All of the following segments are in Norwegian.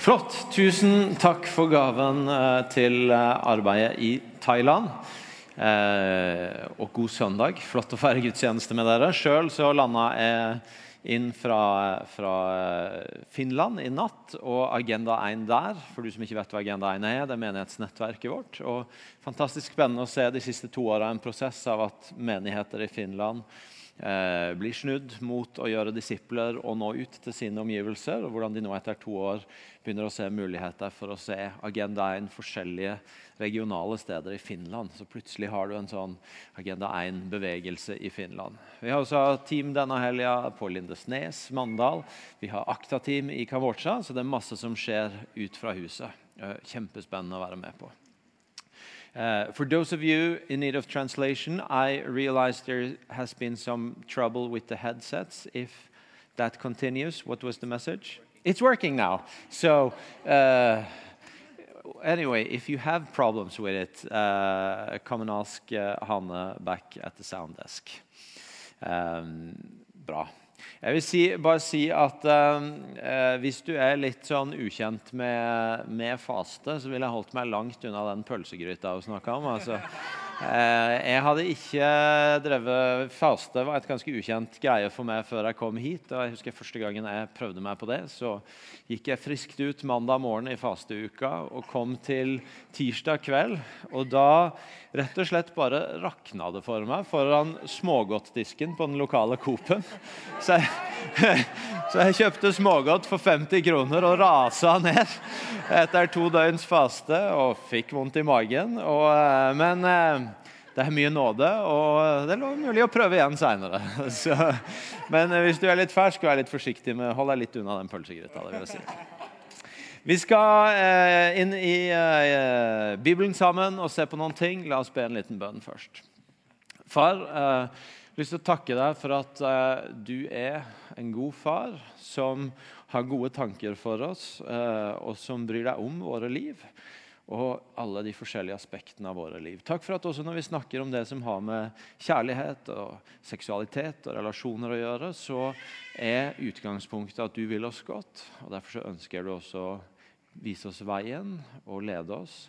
Flott. Tusen takk for gaven eh, til eh, arbeidet i Thailand. Eh, og god søndag. Flott å feire gudstjeneste med dere. Sjøl landa jeg inn fra, fra, Finland i natt, og Agenda 1 der. For du som ikke vet hva Agenda 1 er, det er menighetsnettverket vårt. Og Fantastisk spennende å se de siste to åra en prosess av at menigheter i Finland eh, blir snudd mot å gjøre disipler og nå ut til sine omgivelser. og Hvordan de nå etter to år begynner å se muligheter for å se Agenda 1 forskjellige regionale steder i Finland. Så plutselig har du en sånn Agenda 1-bevegelse i Finland. Vi har også team denne helga på Lindesnes, Mandal. Vi har Akta-team i Kambodsja, så det er masse som skjer ut fra huset. Kjempespennende å være med på. Uh, for those of you in need of translation, I realize there has been some trouble with the headsets. If that continues, what was the message? It's working now. So, uh, anyway, if you have problems with it, uh, come and ask uh, back at the sound desk. Um, bra. Jeg vil si, bare si at eh, hvis du er litt sånn ukjent med, med, faste, så ville jeg holdt meg langt unna den pølsegryta hun snakka om. Altså, eh, jeg hadde ikke drevet faste. var et ganske ukjent greie for meg før jeg kom hit. og jeg husker Første gangen jeg prøvde meg på det, så gikk jeg friskt ut mandag morgen i fasteuka og kom til tirsdag kveld. Og da rett og slett bare rakna det for meg foran smågodtdisken på den lokale Coop-en. Så, så, jeg kjøpte smågodt for 50 kroner og rasa ned etter to døgns faste og fikk vondt i magen. Og, eh, men eh, det er mye nåde, og det er mulig å prøve igjen seinere. Men hvis du er litt fersk, vær litt forsiktig med hold deg litt unna den pølsegryta. Det vil jeg si. Vi skal eh, inn i eh, Bibelen sammen og se på noen ting. La oss be en liten bønn først. Far, eh, jeg har lyst til å takke deg for at eh, du er en god far som har gode tanker for oss, eh, og som bryr deg om våre liv og alle de forskjellige aspektene av våre liv. Takk for at også når vi snakker om det som har med kjærlighet og seksualitet og relasjoner å gjøre, så er utgangspunktet at du vil oss godt. og Derfor så ønsker du også vise oss veien og lede oss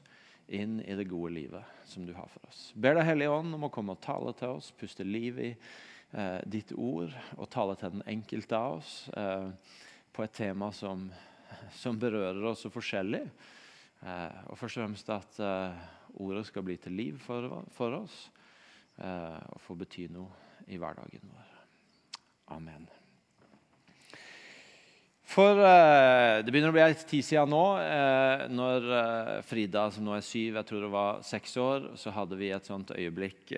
inn i det gode livet som du har for oss. Ber deg Hellige Ånd om å komme og tale til oss, puste liv i eh, ditt ord og tale til den enkelte av oss eh, på et tema som, som berører oss så forskjellig. Eh, og først og fremst at eh, ordet skal bli til liv for, for oss eh, og få bety noe i hverdagen vår. Amen. For Det begynner å bli en tid siden nå. når Frida, som nå er syv, jeg tror det var seks år, så hadde vi et sånt øyeblikk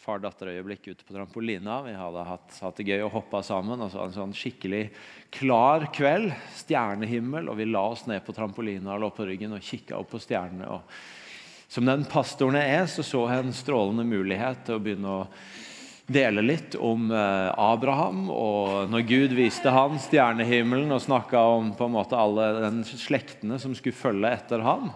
far-datter-øyeblikk ute på trampolina. Vi hadde hatt, hatt det gøy og hoppa sammen. Altså en sånn skikkelig klar kveld, stjernehimmel, og vi la oss ned på trampolina og lå på ryggen og kikka opp på stjernene. Og som den pastoren jeg er, så så jeg en strålende mulighet til å begynne å dele litt om eh, Abraham, og når Gud viste han stjernehimmelen og snakka om på en måte alle den slektene som skulle følge etter ham.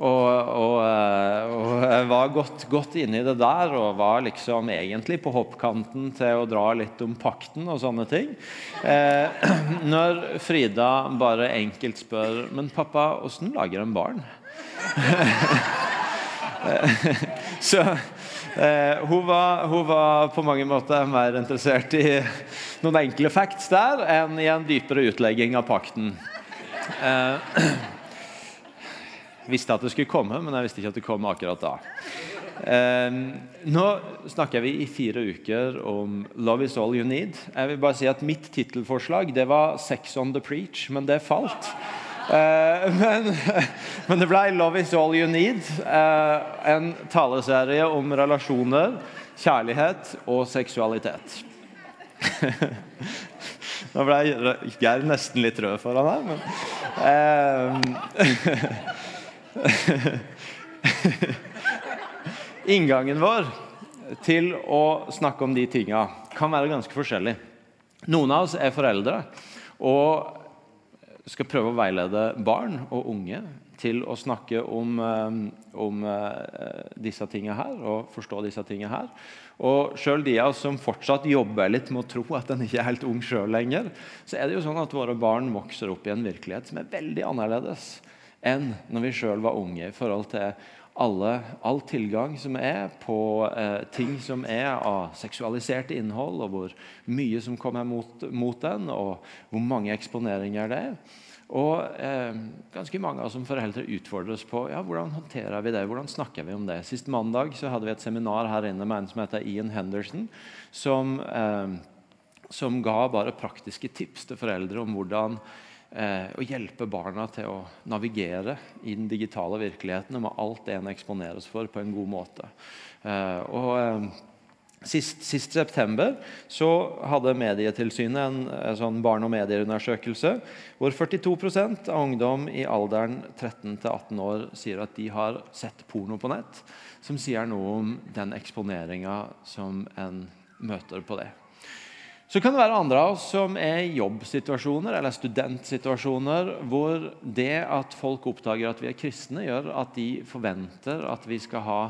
Og, og, eh, og, jeg var godt, godt inni det der og var liksom egentlig på hoppkanten til å dra litt om pakten og sånne ting. Eh, når Frida bare enkelt spør Men pappa, åssen lager en barn? Så eh, hun, var, hun, var, på mange måter mer interessert i noen enkle facts der enn i en dypere utlegging av pakten. Eh, visste at det skulle komme, men jeg visste ikke at det kom akkurat da. Eh, nå snakker vi i fire uker om 'Love is all you need'. Jeg vil bare si at Mitt tittelforslag var 'Sex on the preach', men det falt. Eh, men, men, det ble 'Love is all you need', eh, en taleserie om relasjoner, kjærlighet og seksualitet. Nå ble Geir nesten litt rød foran her, men eh, Inngangen vår til å snakke om de tinga kan være ganske forskjellig. Noen av oss er foreldre og skal prøve å veilede barn og unge til å snakke om, om disse tingene her og forstå disse tingene her. Og sjøl de av oss som fortsatt jobber litt med å tro at en ikke er helt ung sjøl lenger, så er det jo sånn at våre barn vokser opp i en virkelighet som er veldig annerledes enn når vi sjøl var unge. i forhold til alle, all tilgang som er på eh, ting som er av seksualisert innhold, og hvor mye som kommer mot, mot den, og hvor mange eksponeringer det er. Og eh, ganske mange av oss som foreldre utfordres på ja, hvordan håndterer vi det, hvordan snakker vi om det. Sist mandag så hadde vi et seminar her inne med en som heter Ian Henderson, som, eh, som ga bare praktiske tips til foreldre om hvordan å hjelpe barna til å navigere i den digitale virkeligheten og med alt det en eksponeres for, på en god måte. Eh, og eh, Sist, sist, september så hadde Medietilsynet en, en sånn barn- og medieundersøkelse hvor 42% av ungdom i alderen 13-18 år sier at de har sett porno på nett, som sier noe om den eksponeringa som en møter på det. Så kan det være andre av oss som er i jobbsituasjoner eller studentsituasjoner hvor det at folk oppdager at vi er kristne, gjør at de forventer at vi skal ha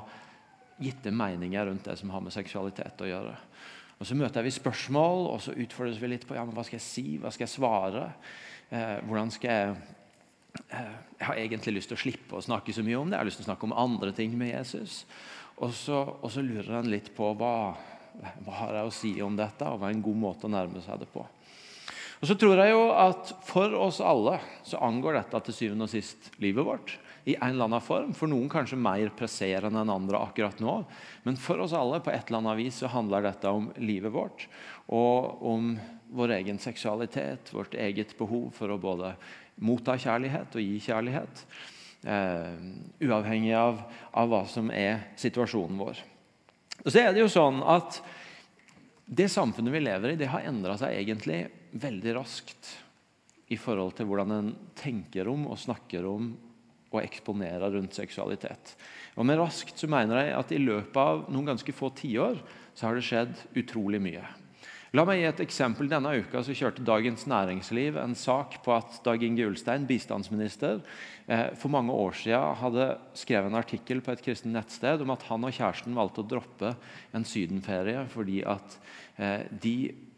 gitte meninger rundt det som har med seksualitet å gjøre. Og Så møter vi spørsmål, og så utfordres vi litt på ja, men hva skal jeg si, hva skal jeg svare. Eh, hvordan skal jeg eh, Jeg har egentlig lyst til å slippe å snakke så mye om det. Jeg har lyst til å snakke om andre ting med Jesus. Og så, og så lurer en litt på hva hva har jeg å si om dette, og hva er en god måte å nærme seg det på. Og så tror jeg jo at For oss alle så angår dette til syvende og sist livet vårt. i en eller annen form. For noen kanskje mer presserende enn andre akkurat nå. Men for oss alle på et eller annet vis så handler dette om livet vårt. Og om vår egen seksualitet, vårt eget behov for å både motta kjærlighet og gi kjærlighet. Uh, uavhengig av, av hva som er situasjonen vår. Og så er det jo sånn at Det samfunnet vi lever i, det har endra seg egentlig veldig raskt i forhold til hvordan en tenker om og snakker om og eksponerer rundt seksualitet. Og Med raskt så mener jeg at i løpet av noen ganske få tiår så har det skjedd utrolig mye. La meg gi et eksempel. Denne uka så kjørte Dagens Næringsliv en sak på at Dag Inge Ulstein, bistandsminister, eh, for mange år siden hadde skrevet en artikkel på et kristent nettsted om at han og kjæresten valgte å droppe en sydenferie fordi at eh, de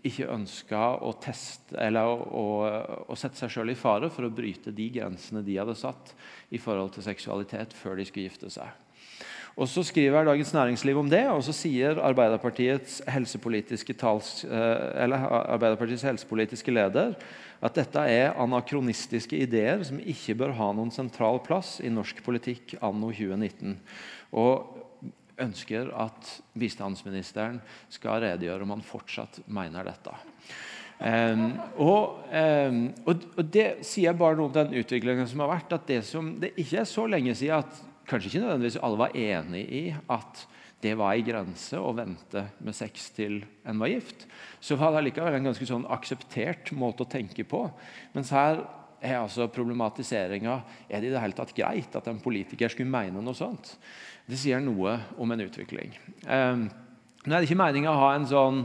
ikke ønska å, teste, å, å, å sette seg sjøl i fare for å bryte de grensene de hadde satt i forhold til seksualitet før de skulle gifte seg. Og Så skriver Dagens Næringsliv om det, og så sier Arbeiderpartiets helsepolitiske, tals, eh, Arbeiderpartiets helsepolitiske leder at dette er anakronistiske ideer som ikke bør ha noen sentral plass i norsk politikk anno 2019. Og ønsker at bistandsministeren skal redegjøre om han fortsatt mener dette. Um, og, um, og, Det sier bare noe om den utviklingen som har vært. at Det, som, det ikke er så lenge siden at kanskje ikke nødvendigvis alle var enig i at det var ei grense å vente med sex til en var gift, så var det likevel en ganske sånn akseptert måte å tenke på. Mens her er altså problematiseringa er det i det hele tatt greit at en politiker skulle mene noe sånt. Det sier noe om en utvikling. Um, nå er det ikke meningen å ha en sånn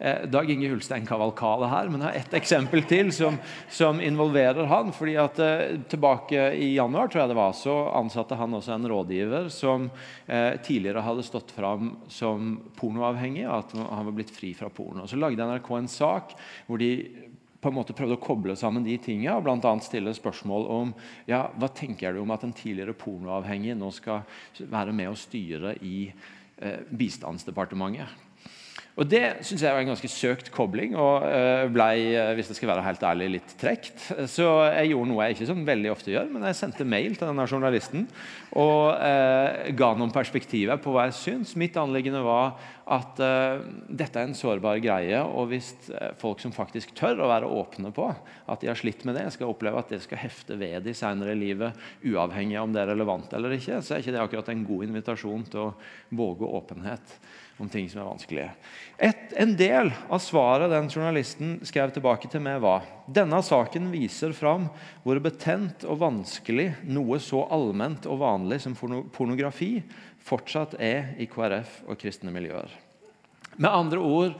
eh, Dag Inge Hulstein-kavalkade her, men jeg har ett eksempel til som, som involverer han. fordi at eh, Tilbake i januar tror jeg det var, så ansatte han også en rådgiver som eh, tidligere hadde stått fram som pornoavhengig, at han var blitt fri fra porno. Så lagde NRK en sak hvor de på en måte prøvde å koble sammen de tingene, og bl.a. stille spørsmål om ja, hva tenker du om at en tidligere pornoavhengig nå skal være med å styre i bistandsdepartementet. Og Det synes jeg var en ganske søkt kobling, og eh, ble eh, hvis det skal være helt ærlig, litt trekt. Så jeg gjorde noe jeg ikke sånn veldig ofte gjør, men jeg sendte mail til denne journalisten og eh, ga noen perspektiver på hva jeg syns. Mitt anliggende var at eh, dette er en sårbar greie, og hvis folk som faktisk tør å være åpne på at de har slitt med det, skal oppleve at det skal hefte ved de senere i livet, uavhengig av om det er relevant eller ikke, så er ikke det akkurat en god invitasjon til å våge åpenhet om ting som er vanskelige. Et, en del av svaret den journalisten skrev tilbake til meg, var denne saken viser fram hvor betent og vanskelig noe så allment og vanlig som pornografi fortsatt er i KrF og kristne miljøer. Med andre ord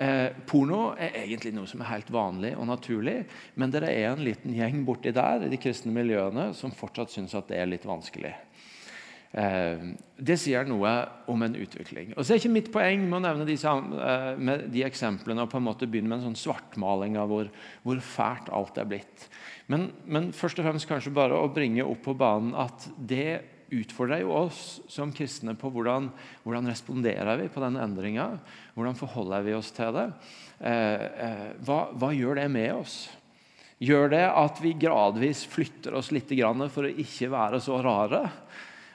Eh, porno er egentlig noe som er helt vanlig og naturlig, men det er en liten gjeng borti der i de kristne miljøene som fortsatt syns at det er litt vanskelig. Eh, det sier noe om en utvikling. Og så er ikke Mitt poeng med å nevne de, eh, med de eksemplene og på en måte begynne med en sånn svartmaling av hvor, hvor fælt alt er blitt. Men, men, først og fremst kanskje bare å bringe opp på banen at det utfordrer jo oss som kristne på hvordan, hvordan responderer vi på den endringa. Hvordan forholder vi oss til det? Eh, hva, hva, gjør det med oss? Gjør det at vi gradvis flytter oss litt for å ikke være så rare?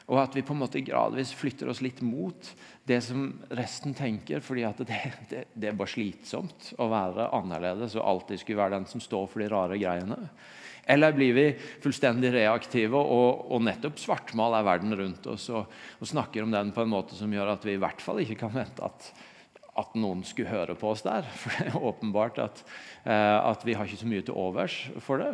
Og at vi på en måte gradvis flytter oss litt mot det som resten tenker. fordi det, det, det, er bare slitsomt å være annerledes og alltid skulle være den som står for de rare greiene. Eller blir vi fullstendig reaktive og, og nettopp svartmaler verden rundt oss og, og, snakker om den på en måte som gjør at vi i hvert fall ikke kan vente at, at noen skulle høre på oss der. For det er åpenbart at, eh, at vi har ikke så mye til overs for det.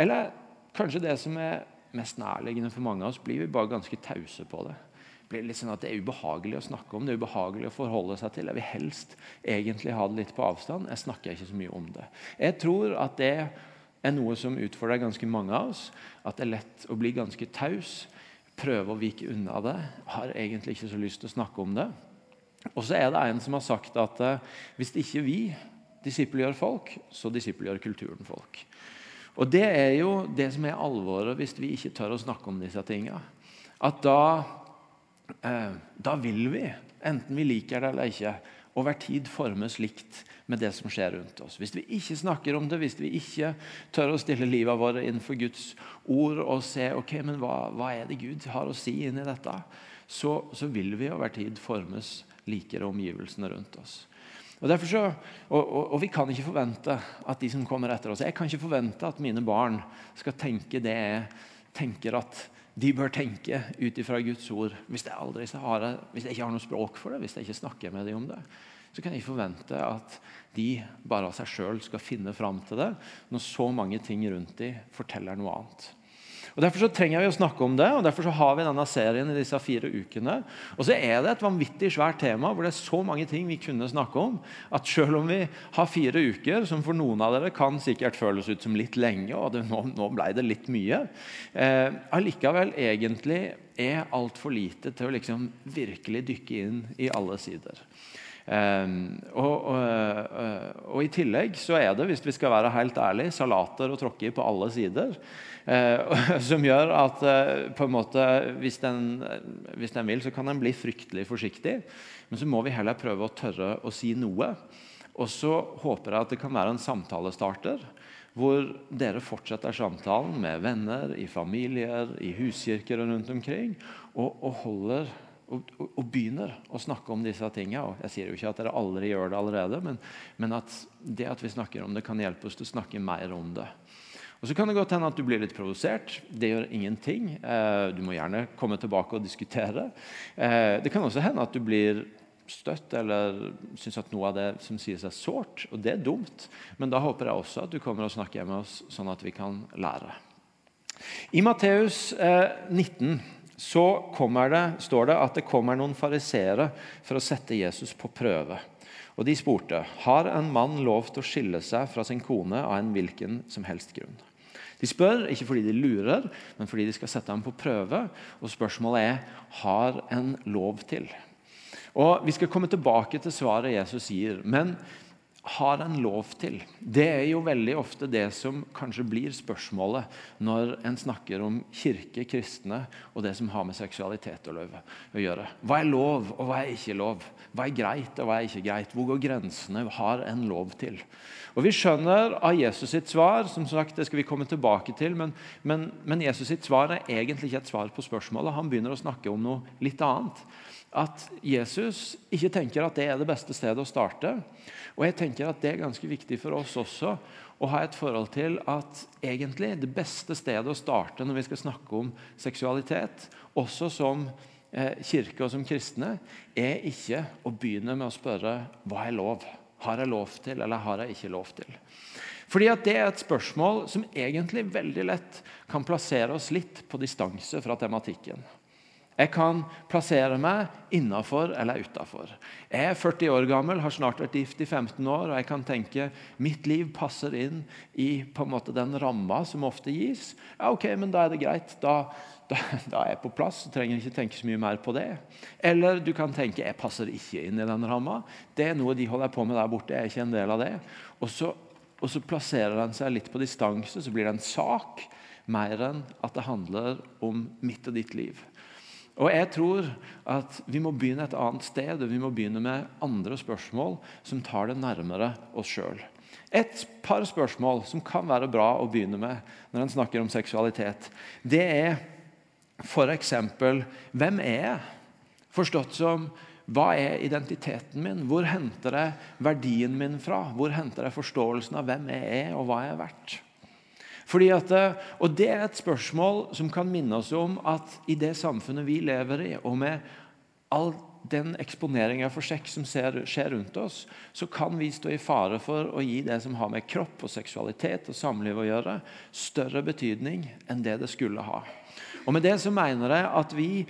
Eller kanskje det som er mest nærliggende for mange av oss, blir vi bare ganske tause på det. Blir litt sånn at det er ubehagelig å snakke om, det er ubehagelig å forholde seg til. Jeg vil helst egentlig ha det litt på avstand. Jeg snakker ikke så mye om det. Jeg tror at det er noe som utfordrer ganske mange av oss. At det er lett å bli ganske taus. Prøve å vike unna det. Har egentlig ikke så lyst til å snakke om det. Og så er det en som har sagt at uh, hvis ikke vi disippelgjør folk, så disippelgjør kulturen folk. Og Det er jo det som er alvoret hvis vi ikke tør å snakke om disse tingene. At da, eh, da vil vi, enten vi liker det eller ikke, over tid formes likt med det som skjer rundt oss. Hvis vi ikke snakker om det, hvis vi ikke tør å stille livet vårt innenfor Guds ord og se ok, men hva, hva er det Gud har å si inn i dette, så, så vil vi over tid formes likere omgivelsene rundt oss. Og, så, og, og, og, Vi kan ikke forvente at de som kommer etter oss Jeg kan ikke forvente at mine barn skal tenke det jeg tenker at de bør tenke ut ifra Guds ord. Hvis jeg, aldri har, hvis jeg ikke har noe språk for det, hvis jeg ikke snakker med dem om det, så kan jeg ikke forvente at de bare av seg sjøl skal finne fram til det, når så mange ting rundt dem forteller noe annet. Og Derfor så trenger vi å snakke om det, og derfor så har vi denne serien i disse fire ukene. Og så er det et vanvittig svært tema hvor det er så mange ting vi kunne snakke om, at selv om vi har fire uker, som for noen av dere kan sikkert føles ut som litt lenge, og det, nå, nå, ble det litt mye, eh, allikevel egentlig er altfor lite til å liksom virkelig dykke inn i alle sider. Um, og, og, og, og, I tillegg så er det, hvis vi skal være helt ærlige, salater å tråkke i på alle sider. Uh, som gjør at uh, på en måte, hvis den, hvis den vil, så kan den bli fryktelig forsiktig. Men så må vi heller prøve å tørre å si noe. Og så håper jeg at det kan være en samtalestarter hvor dere fortsetter samtalen med venner, i familier, i huskirker og rundt omkring, og, og holder og, og, og, begynner å snakke om disse tingene. Og jeg sier jo ikke at dere aldri gjør det allerede, men, men, at det at vi snakker om det, kan hjelpe oss til å snakke mer om det. Og Så kan det godt hende at du blir litt provosert. Det gjør ingenting. Eh, du må gjerne komme tilbake og diskutere. Eh, det kan også hende at du blir støtt eller syns at noe av det som sies, er sårt. Og det er dumt. Men da håper jeg også at du kommer og snakker med oss, sånn at vi kan lære. I Matteus eh, 19 så det, står det at det kommer noen fariseere for å sette Jesus på prøve. Og De spurte har en mann lov til å skille seg fra sin kone av en hvilken som helst grunn. De spør ikke fordi de lurer, men fordi de skal sette ham på prøve. Og Spørsmålet er har en lov til. Og Vi skal komme tilbake til svaret Jesus gir. Men har en lov til? Det er jo veldig ofte det som kanskje blir spørsmålet når en snakker om kirke, kristne og det som har med seksualitet å, gjøre. Hva er lov, og hva er ikke lov? Hva er greit, og hva er ikke greit? Hvor går grensene? Har en lov til? Og Vi skjønner av Jesus sitt svar, som sagt, det skal vi komme tilbake til, men, men, men Jesus sitt svar er egentlig ikke et svar på spørsmålet. Han begynner å snakke om noe litt annet at Jesus ikke tenker at det er det beste stedet å starte. Og jeg tenker at det er ganske viktig for oss også å ha et forhold til at egentlig det beste stedet å starte når vi skal snakke om seksualitet, også som eh, kirke og som kristne, er ikke å begynne med å spørre hva er lov. Har jeg lov til, eller har jeg ikke lov til? Fordi at Det er et spørsmål som egentlig veldig lett kan plassere oss litt på distanse fra tematikken. Jeg kan plassere meg innafor eller utafor. Jeg er 40 år gammel, har snart vært gift i 15 år, og jeg kan tenke mitt liv passer inn i på en måte den ramma som ofte gis. Ja, ok, men Da er det greit. Da, da, da er jeg på plass og trenger ikke tenke så mye mer på det. Eller du kan tenke jeg passer ikke inn i den ramma. Det er noe de holder på med der borte. Jeg er ikke en del av det. Og så, og så plasserer den seg litt på distanse, så blir det en sak mer enn at det handler om mitt og ditt liv. Og jeg tror at Vi må begynne et annet sted, og vi må begynne med andre spørsmål som tar det nærmere oss sjøl. Et par spørsmål som kan være bra å begynne med når en snakker om seksualitet, det er f.eks.: Hvem er jeg? Forstått som hva er identiteten min? Hvor henter jeg verdien min fra? Hvor henter jeg forståelsen av hvem jeg er, og hva jeg er verdt? At, eh, og Det er et spørsmål som kan minne oss om at i det samfunnet vi lever i, og med all den eksponeringa for sex som ser, skjer rundt oss, så kan vi stå i fare for å gi det som har med kropp og seksualitet og samliv å gjøre, større betydning enn det det skulle ha. Og Med det så mener jeg at vi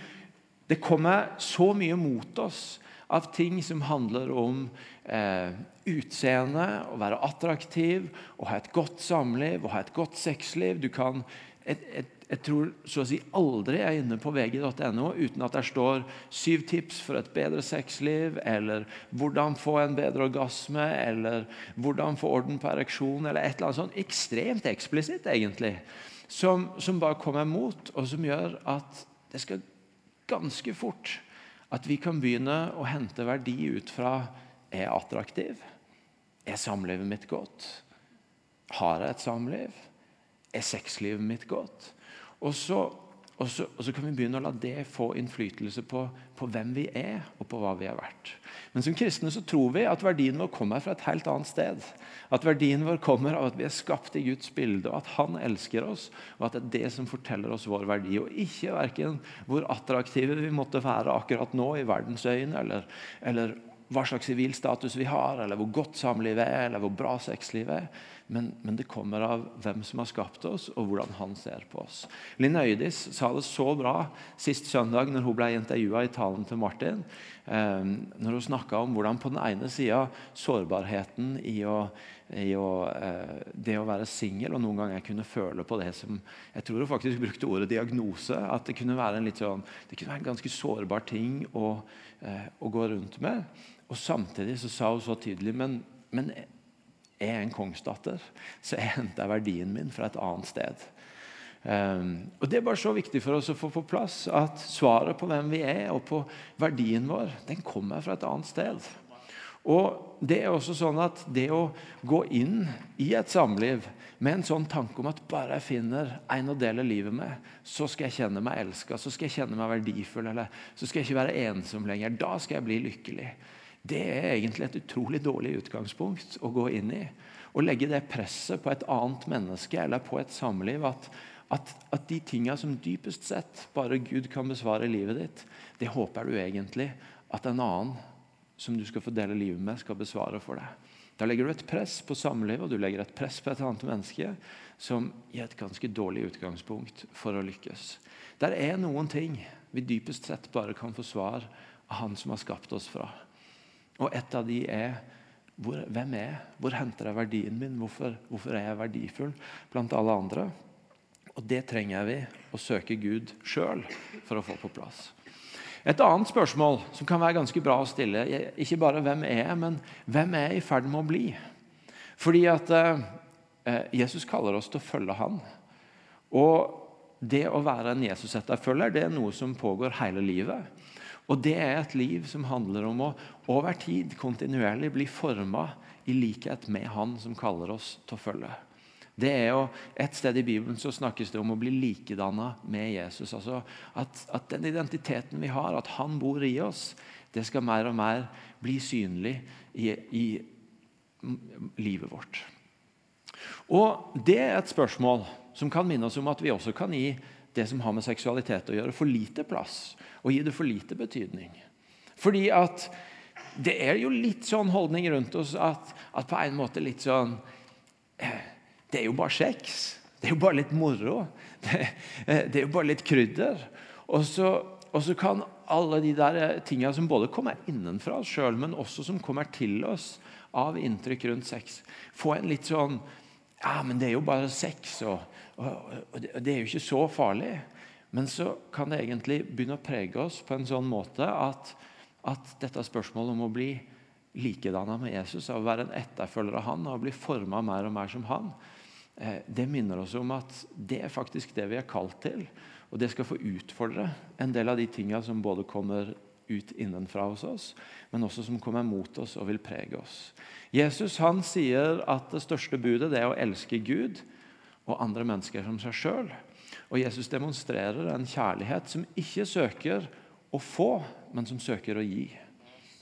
Det kommer så mye mot oss av ting som handler om eh, utseende, å være attraktiv, å ha et godt samliv, å ha et godt sexliv. Du kan, et, et, jeg tror så å si aldri jeg er inne på vg.no uten at der står syv tips for et bedre sexliv, eller hvordan få en bedre orgasme, eller hvordan få orden på ereksjon, eller et eller annet sånt ekstremt eksplisitt, egentlig. Som, som bare kommer mot, og som gjør at det skal ganske fort at vi kan begynne å hente verdi ut fra er jeg attraktiv? Er samlivet mitt godt? Har jeg et samliv? Er sexlivet mitt godt? Og så, og, så, og så, kan vi begynne å la det få innflytelse på, på, hvem vi er, og på hva vi har vært. Men som kristne så tror vi at verdien vår kommer fra et helt annet sted. At verdien vår kommer av at vi er skapt i Guds bilde, og at Han elsker oss. Og at det er det som forteller oss vår verdi, og ikke verken hvor attraktive vi måtte være akkurat nå i verdens øyne, eller, eller hva slags sivil status vi har, eller hvor godt samlivet er, eller hvor bra sexlivet er. Men, men, det kommer av hvem som har skapt oss, og hvordan han ser på oss. Linn Øydis sa det så bra sist søndag når hun ble intervjua i talen til Martin. Eh, når hun snakka om hvordan på den ene sida sårbarheten i, å, i å, eh, det å være singel, og noen ganger kunne føle på det som Jeg tror hun faktisk brukte ordet diagnose. At det kunne være en, sånn, det kunne være en ganske sårbar ting å, eh, å gå rundt med. Og Samtidig så sa hun så tydelig men, men er en kongsdatter, så jeg henter verdien min fra et annet sted. Um, og Det er bare så viktig for oss å få på plass at svaret på hvem vi er og på verdien vår, den kommer fra et annet sted. Og Det er også sånn at det å gå inn i et samliv med en sånn tanke om at bare jeg finner en å dele livet med, så skal jeg kjenne meg elska, så skal jeg kjenne meg verdifull, eller så skal jeg ikke være ensom lenger. Da skal jeg bli lykkelig. Det er egentlig et utrolig dårlig utgangspunkt å gå inn i. Å legge det presset på et annet menneske eller på et samliv. At, at, at de tinga som dypest sett bare Gud kan besvare i livet ditt, det håper du egentlig at en annen som du skal få dele livet med, skal besvare for deg. Da legger du et press på samlivet og du legger et press på et annet menneske som gir et ganske dårlig utgangspunkt for å lykkes. Der er noen ting vi dypest sett bare kan få svar av Han som har skapt oss fra. Og et av de er hvor, hvem er jeg? Hvor henter jeg verdien min? Hvorfor, hvorfor, er jeg verdifull blant alle andre? Og Det trenger vi å søke Gud sjøl for å få på plass. Et annet spørsmål som kan være ganske bra å stille, ikke bare hvem er jeg, men hvem er jeg i ferd med å bli? Fordi at eh, eh Jesus kaller oss til å følge Han. Og det å være en Jesus-etterfølger det er noe som pågår hele livet. Og Det er et liv som handler om å over tid kontinuerlig bli forma i likhet med Han som kaller oss til å følge. Det er jo, Et sted i Bibelen så snakkes det om å bli likedanna med Jesus. altså at, at, Den identiteten vi har, at han bor i oss, det skal mer og mer bli synlig i, i livet vårt. Og Det er et spørsmål som kan minne oss om at vi også kan gi det som har med seksualitet å gjøre, for lite plass. Og gi det for lite betydning. Fordi at det er jo litt sånn holdning rundt oss at, at på en måte litt sånn eh, Det er jo bare sex. Det er jo bare litt moro. Det, eh, det er jo bare litt krydder. Og så, Og så kan alle de der eh, tinga som både kommer innenfra oss sjøl, men også som kommer til oss av inntrykk rundt sex, få en litt sånn Ja, men det er jo bare sex, og, og, og det, det er jo ikke så farlig. Men så kan det egentlig begynne å prege oss på en sånn måte at, at dette spørsmålet om å bli likedanna med Jesus, av å være en etterfølger av han og bli forma mer og mer som han, eh, det minner oss om at det er faktisk det vi er kalt til. Og det skal få utfordre en del av de tinga som både kommer ut innenfra hos oss, men også som kommer mot oss og vil prege oss. Jesus han sier at det største budet det er å elske Gud og andre mennesker som seg sjøl. Og Jesus demonstrerer en kjærlighet som ikke søker å få, men som søker å gi.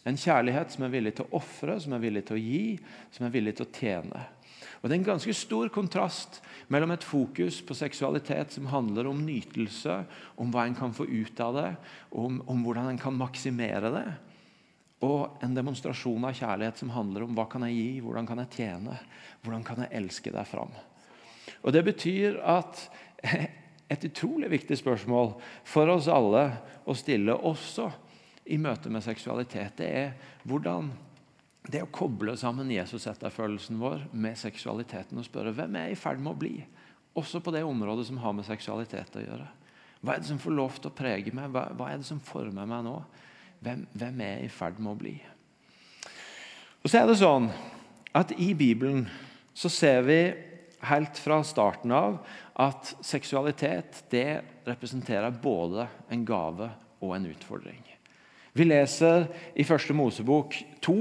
En kjærlighet som er villig til å ofre, som er villig til å gi, som er villig til å tjene. Og Det er en ganske stor kontrast mellom et fokus på seksualitet som handler om nytelse, om hva en kan få ut av det, om, om hvordan en kan maksimere det, og en demonstrasjon av kjærlighet som handler om hva kan jeg gi, hvordan kan jeg tjene, hvordan kan jeg elske deg fram. Og Det betyr at et utrolig viktig spørsmål for oss alle å stille også i møte med seksualitet, det er hvordan det å koble sammen Jesus-etterfølgelsen vår med seksualiteten og spørre hvem er i ferd med å bli, også på det området som har med seksualitet å gjøre. Hva er det som får lov til å prege meg? Hva er det som former meg nå? Hvem, hvem er i ferd med å bli? Og så er det sånn at I Bibelen så ser vi helt fra starten av at seksualitet det representerer både en gave og en utfordring. Vi leser i Første Mosebok 2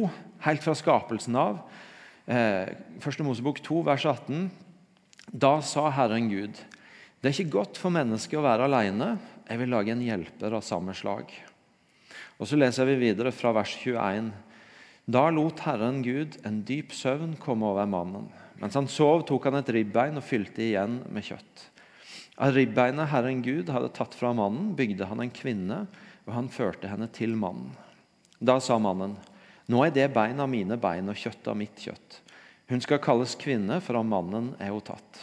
helt fra skapelsen av. Eh, Første Mosebok 2, vers 18. Da sa Herren Gud, det er ikke godt for mennesket å være alene. Jeg vil lage en hjelper av samme slag. Og Så leser vi videre fra vers 21. Da lot Herren Gud en dyp søvn komme over mannen. Mens han sov, tok han et ribbein og fylte igjen med kjøtt. Av ribbeinet Herren Gud hadde tatt fra mannen, bygde han en kvinne, og han førte henne til mannen. Da sa mannen, nå er det bein av mine bein og kjøtt av mitt kjøtt. Hun skal kalles kvinne, for av mannen er hun tatt.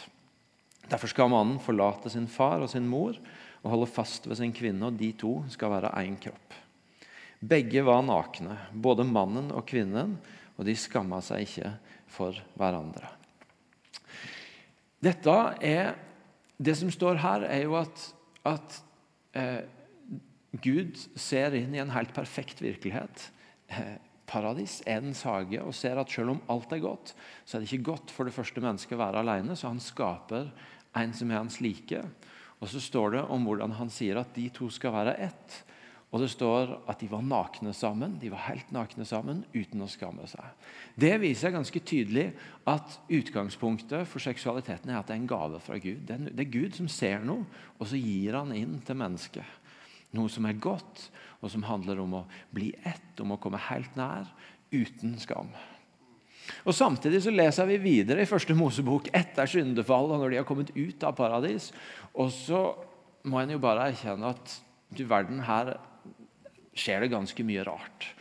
Derfor skal mannen forlate sin far og sin mor og holde fast ved sin kvinne, og de to skal være én kropp. Begge var nakne, både mannen og kvinnen, og de skamma seg ikke for hverandre. Dette er, Det som står her, er jo at, at eh, Gud ser inn i en helt perfekt virkelighet. Eh, paradis, Edens hage, og ser at selv om alt er godt, så er det ikke godt for det første mennesket å være alene. Så han skaper en som er hans like. Og så står det om hvordan han sier at de to skal være ett. Og det står at de var nakne sammen, de var helt nakne sammen uten å skamme seg. Det viser ganske tydelig at utgangspunktet for seksualiteten er at det er en gave fra Gud. Det er Gud som ser noe, og så gir han inn til mennesket. Noe som er godt, og som handler om å bli ett, om å komme helt nær, uten skam. Og Samtidig så leser vi videre i første Mosebok etter syndefallet, når de har kommet ut av paradis. Og så må en jo bare erkjenne at du verden, her skjer det ganske mye rart.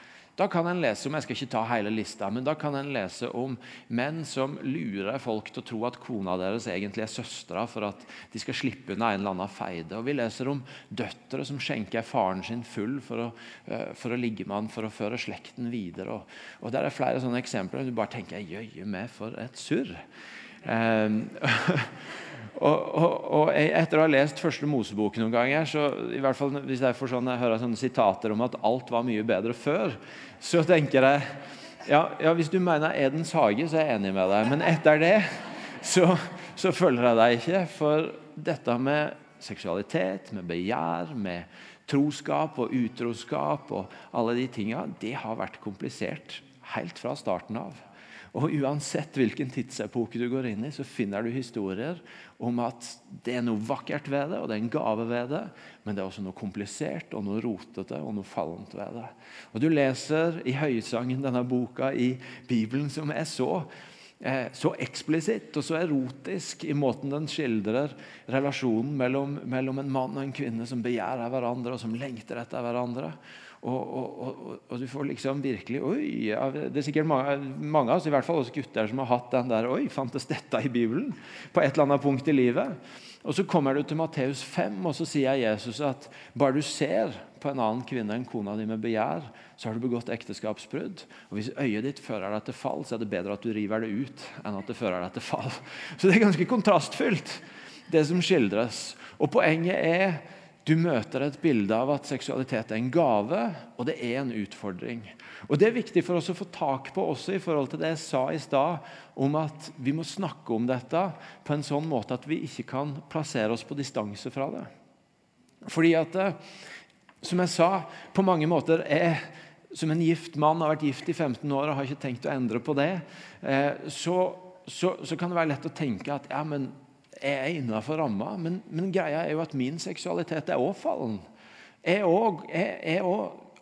Da kan en lese om jeg skal ikke ta hele lista, men da kan en lese om menn som lurer folk til å tro at kona deres egentlig er søstera for at de skal slippe unna en eller annen feide. Og Vi leser om døtre som skjenker faren sin full for å, uh, for å ligge med han for å føre slekten videre. Og, og Der er flere sånne eksempler. Du bare tenker 'jøye meg, for et surr'. Um, Og, og, og, Etter å ha lest første Mosebok noen ganger, så i hvert fall hvis jeg får sånne, hører sånne sitater om at alt var mye bedre før, så tenker jeg ja, ja, Hvis du mener Edens hage, så er jeg enig med deg. Men etter det så, så følger jeg deg ikke. For dette med seksualitet, med begjær, med troskap og utroskap og alle de tinga, det har vært komplisert helt fra starten av. Og Uansett hvilken tidsepoke du går inn i, så finner du historier om at det er noe vakkert ved det, og det er en gave ved det, men det er også noe komplisert og noe rotete og noe fallent ved det. Og Du leser i høysangen denne boka i Bibelen som er så, eh, så eksplisitt og så erotisk i måten den skildrer relasjonen mellom, mellom en mann og en kvinne som begjærer hverandre og som lengter etter hverandre. Og, og, og, og, du får liksom virkelig Oi! Det er sikkert mange, mange, av oss, i hvert fall oss gutter, som har hatt den der Oi, fantes dette i Bibelen? På et eller annet punkt i livet. Og Så kommer du til Matteus 5, og så sier Jesus at bare du ser på en annen kvinne enn kona di med begjær, så har du begått ekteskapsbrudd. Og Hvis øyet ditt fører deg til fall, så er det bedre at du river det ut enn at det fører deg til fall. Så det er ganske kontrastfylt, det som skildres. Og Poenget er du møter et bilde av at seksualitet er en gave, og det er en utfordring. Og Det er viktig for oss å få tak på også i forhold til det jeg sa i stad, om at vi må snakke om dette på en sånn måte at vi ikke kan plassere oss på distanse fra det. Fordi at, eh, som jeg sa, på mange måter er som en gift mann har vært gift i 15 år og har ikke tenkt å endre på det, eh, så, så, så kan det være lett å tenke at ja, men jeg er innafor ramma. Men, men, greia er jo at min seksualitet er òg fallen. Jeg òg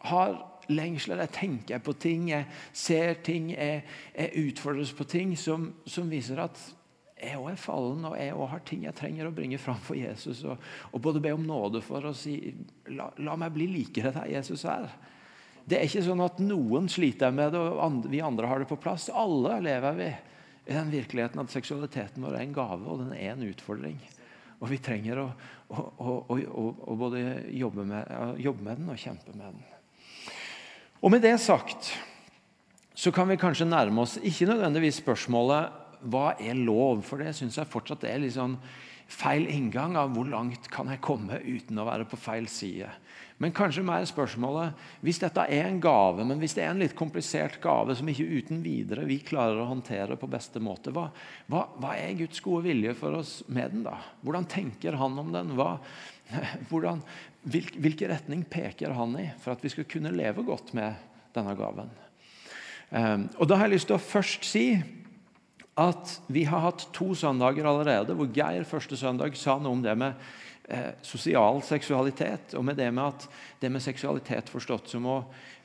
har lengsler. Jeg tenker på ting, jeg ser ting, jeg, jeg utfordres på ting som, som viser at jeg òg er fallen, og jeg òg har ting jeg trenger å bringe fram for Jesus. Og, og både be om nåde for å si la, la meg bli likere der Jesus er. Det er ikke sånn at noen sliter med det, og vi andre har det på plass. Alle lever vi i den virkeligheten at seksualiteten vår er en gave, og den er en utfordring. Og vi trenger å, å, å, å både jobbe med, jobbe med den og kjempe med den. Og med det sagt så kan vi kanskje nærme oss ikke nødvendigvis spørsmålet hva er lov, for det syns jeg fortsatt er litt sånn feil inngang av hvor langt kan jeg komme uten å være på feil side. Men kanskje mer spørsmålet hvis dette er en gave, men hvis det er en litt komplisert gave som ikke uten videre vi klarer å håndtere på beste måte, hva, hva, hva er Guds gode vilje for oss med den? da? Hvordan tenker han om den? Hva, hvordan, hvil, hvilken retning peker han i for at vi skal kunne leve godt med denne gaven? Um, og Da har jeg lyst til å først si at vi har hatt to søndager allerede hvor Geir første søndag sa noe om det med eh, sosial seksualitet. Og med det med at det med seksualitet forstått som å,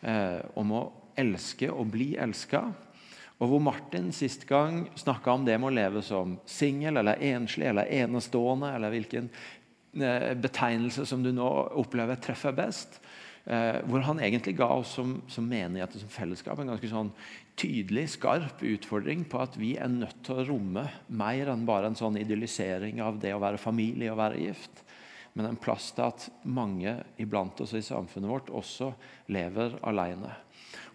eh, om å elske og bli elska. Og hvor Martin sist gang snakka om det med å leve som singel eller enslig eller enestående, eller hvilken eh, betegnelse som du nå opplever treffer best. Eh, hvor han egentlig ga oss som, som menighet og som fellesskap en ganske sånn tydelig, skarp utfordring på at vi er nødt til å romme mer enn bare en sånn idyllisering av det å være familie og være gift. Men en plass til at mange iblant oss i samfunnet vårt også lever alene.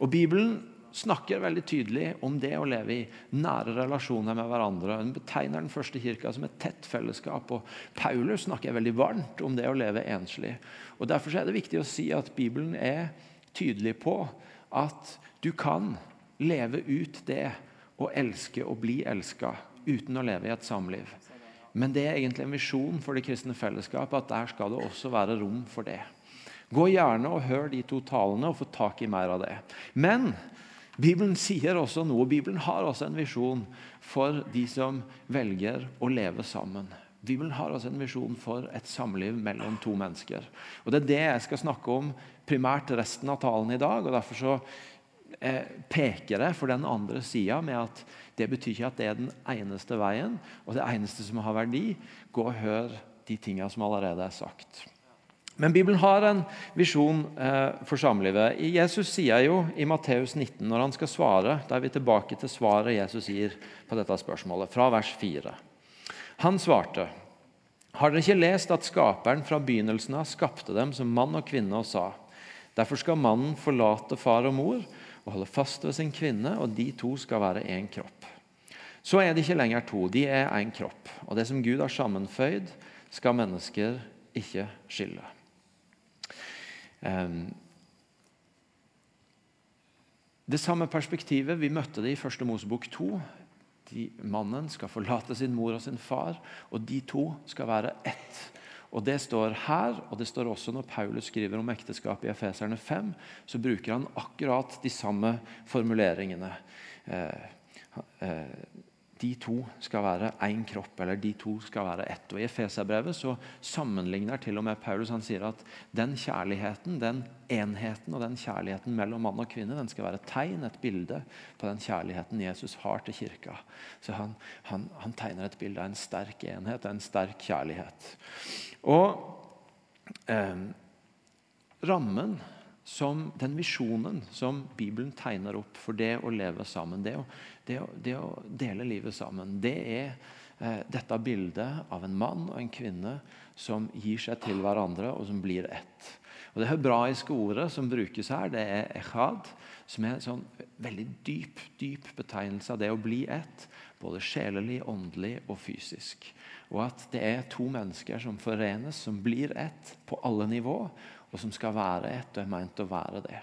Og Bibelen snakker veldig tydelig om det å leve i nære relasjoner med hverandre. Hun betegner den første kirka som et tett fellesskap. og Paulus snakker veldig varmt om det å leve enslig. Og Derfor er det viktig å si at Bibelen er tydelig på at du kan leve ut det å elske og bli elska uten å leve i et samliv. Men det er egentlig en visjon for det kristne fellesskapet at der skal det også være rom for det. Gå gjerne og hør de to talene og få tak i mer av det. Men Bibelen sier også noe. Bibelen har også en visjon for de som velger å leve sammen. Bibelen har altså en visjon for et samliv mellom to mennesker. Og Det er det jeg skal snakke om primært resten av talen i dag. og Derfor så Eh, peker jeg for den andre sida med at det betyr ikke at det er den eneste veien og det eneste som har verdi. Gå og hør de tinga som allerede er sagt. Men Bibelen har en visjon eh, for samlivet. Jesus sier jo i Matteus 19, når han skal svare Da er vi tilbake til svaret Jesus gir på dette spørsmålet, fra vers 4. Han svarte, Har dere ikke lest at Skaperen fra begynnelsen av skapte dem som mann og kvinne og sa:" Derfor skal mannen forlate far og mor og holde fast ved sin kvinne, og de to skal være én kropp. Så er de ikke lenger to, de er én kropp. Og det som Gud har sammenføyd, skal mennesker ikke skille. Um, det samme perspektivet vi møtte det i første Mosebok 2. De, mannen skal forlate sin mor og sin far, og de to skal være ett. Og Det står her, og det står også når Paulus skriver om ekteskap i Efeserne 5, så bruker han akkurat de samme formuleringene. Eh, eh, de to skal være én kropp, eller de to skal være ett. Og I Efeserbrevet sammenligner til og med Paulus han sier at den kjærligheten, den enheten og den kjærligheten mellom mann og kvinne den skal være et tegn, et bilde på den kjærligheten Jesus har til kirka. Så Han, han, han tegner et bilde av en sterk enhet, en sterk kjærlighet. Og eh, rammen som den visjonen som Bibelen tegner opp for det å leve sammen, det å, det å, det å dele livet sammen, det er eh, dette bildet av en mann og en kvinne som gir seg til hverandre, og som blir ett. Og Det hebraiske ordet som brukes her, det er echad, som er en sånn veldig dyp, dyp betegnelse av det å bli ett. Både sjelelig, åndelig og fysisk. Og at det er to mennesker som forenes, som blir ett på alle nivå, og som skal være ett og er meint å være det.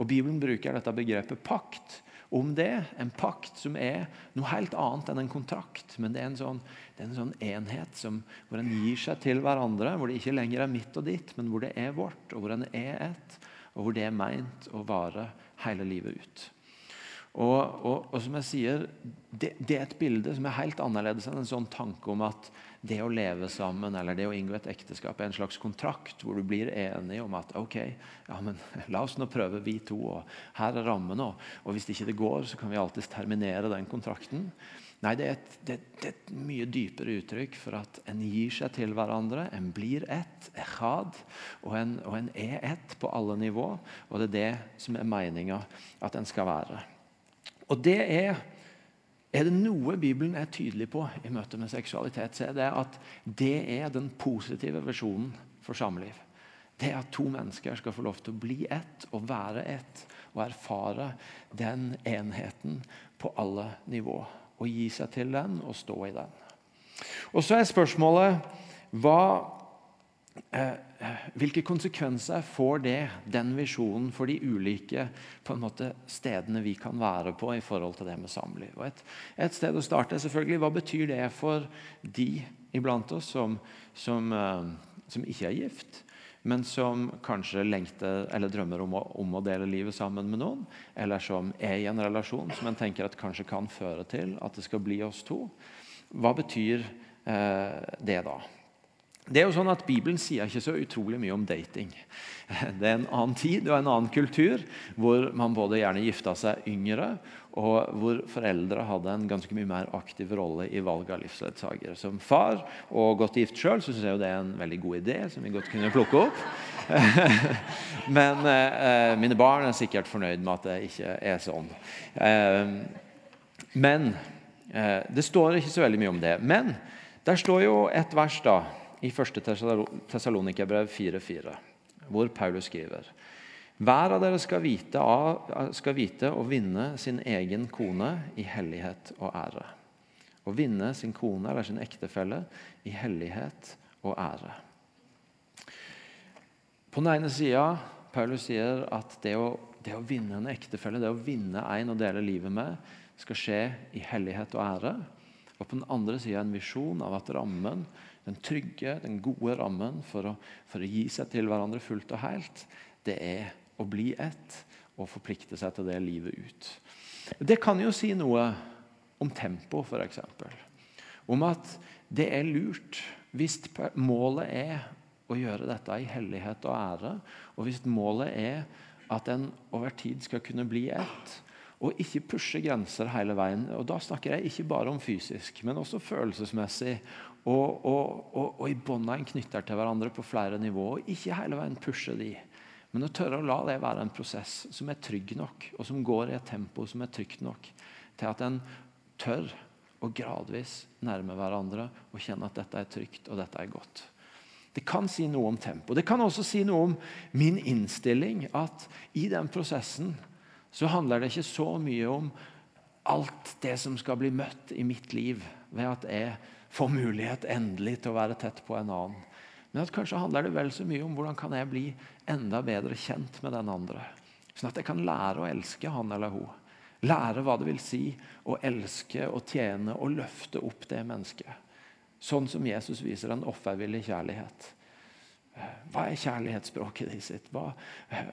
Og Bibelen bruker dette begrepet pakt om det. En pakt som er noe helt annet enn en kontrakt. Men det er en sånn, er en sånn enhet som, hvor en gir seg til hverandre. Hvor det ikke lenger er mitt og ditt, men hvor det er vårt, og hvor en er ett. Og hvor det er meint å vare hele livet ut. Og, og, og, som jeg sier, det, det, er et bilde som er helt annerledes enn en sånn tanke om at det å leve sammen eller det å inngå et ekteskap er en slags kontrakt hvor du blir enig om at ok, ja, men la oss nå prøve, vi to, og her er rammene. Og, og hvis ikke det går, så kan vi alltids terminere den kontrakten. Nei, det er, et, det, det er, et, mye dypere uttrykk for at en gir seg til hverandre. En blir ett, echad, og en, og en er ett på alle nivå. Og det er det som er meninga at en skal være. Og det er er det noe Bibelen er tydelig på i møte med seksualitet, så er det at det er den positive versjonen for samliv. Det at to mennesker skal få lov til å bli ett og være ett og erfare den enheten på alle nivå. Og gi seg til den og stå i den. Og Så er spørsmålet hva hvilke konsekvenser får det, den visjonen, for de ulike måte, stedene vi kan være på i forhold til det med samliv? Et, et, sted å starte er selvfølgelig hva betyr det for de iblant oss som, som, uh, som ikke er gift, men som kanskje lengter eller drømmer om å, om å, dele livet sammen med noen, eller som er i en relasjon som en tenker at kanskje kan føre til at det skal bli oss to. Hva betyr eh, det da? Det er jo sånn at Bibelen sier ikke så utrolig mye om dating. Det er en annen tid og en annen kultur hvor man både gjerne gifta seg yngre, og hvor foreldre hadde en ganske mye mer aktiv rolle i valg av livsledsager. Som far og godt gift sjøl syns jeg jo det er en veldig god idé som vi godt kunne plukke opp. Men eh, mine barn er sikkert fornøyd med at det ikke er sånn. Eh, men eh, det står ikke så veldig mye om det. Men der står jo et vers da i 1. Tessalonikabrev 4,4, hvor Paulus skriver Hver av dere skal vite, av, skal vite å vinne sin egen kone i hellighet og ære. Å vinne sin kone eller sin ektefelle i hellighet og ære. På den ene sida Paulus sier at det å, det å vinne en ektefelle, det å vinne en å dele livet med, skal skje i hellighet og ære. Og på den andre sida en visjon av at rammen den trygge, den gode rammen for å, for å, gi seg til hverandre fullt og helt, det er å bli ett og forplikte seg til det livet ut. Det kan jo si noe om tempo, f.eks. Om at det er lurt hvis målet er å gjøre dette i hellighet og ære, og hvis målet er at en over tid skal kunne bli ett, og ikke pushe grenser hele veien. Og Da snakker jeg ikke bare om fysisk, men også følelsesmessig og, og, og, og i bånda en knytter til hverandre på flere nivåer. Og ikke hele veien pushe de, men å tørre å la det være en prosess som er trygg nok, og som går i et tempo som er trygt nok til at en tør å gradvis nærme hverandre og kjenne at dette er trygt og dette er godt. Det kan si noe om tempo. Det kan også si noe om min innstilling. At i den prosessen så handler det ikke så mye om alt det som skal bli møtt i mitt liv ved at jeg får mulighet endelig til å være tett på en annen. Men at kanskje handler det vel så mye om hvordan kan jeg bli enda bedre kjent med den andre. Sånn at jeg kan lære å elske han eller hun. Lære hva det vil si å elske og tjene og løfte opp det mennesket. Sånn som Jesus viser en offervillig kjærlighet. Hva er kjærlighetsspråket de sitt? Hva,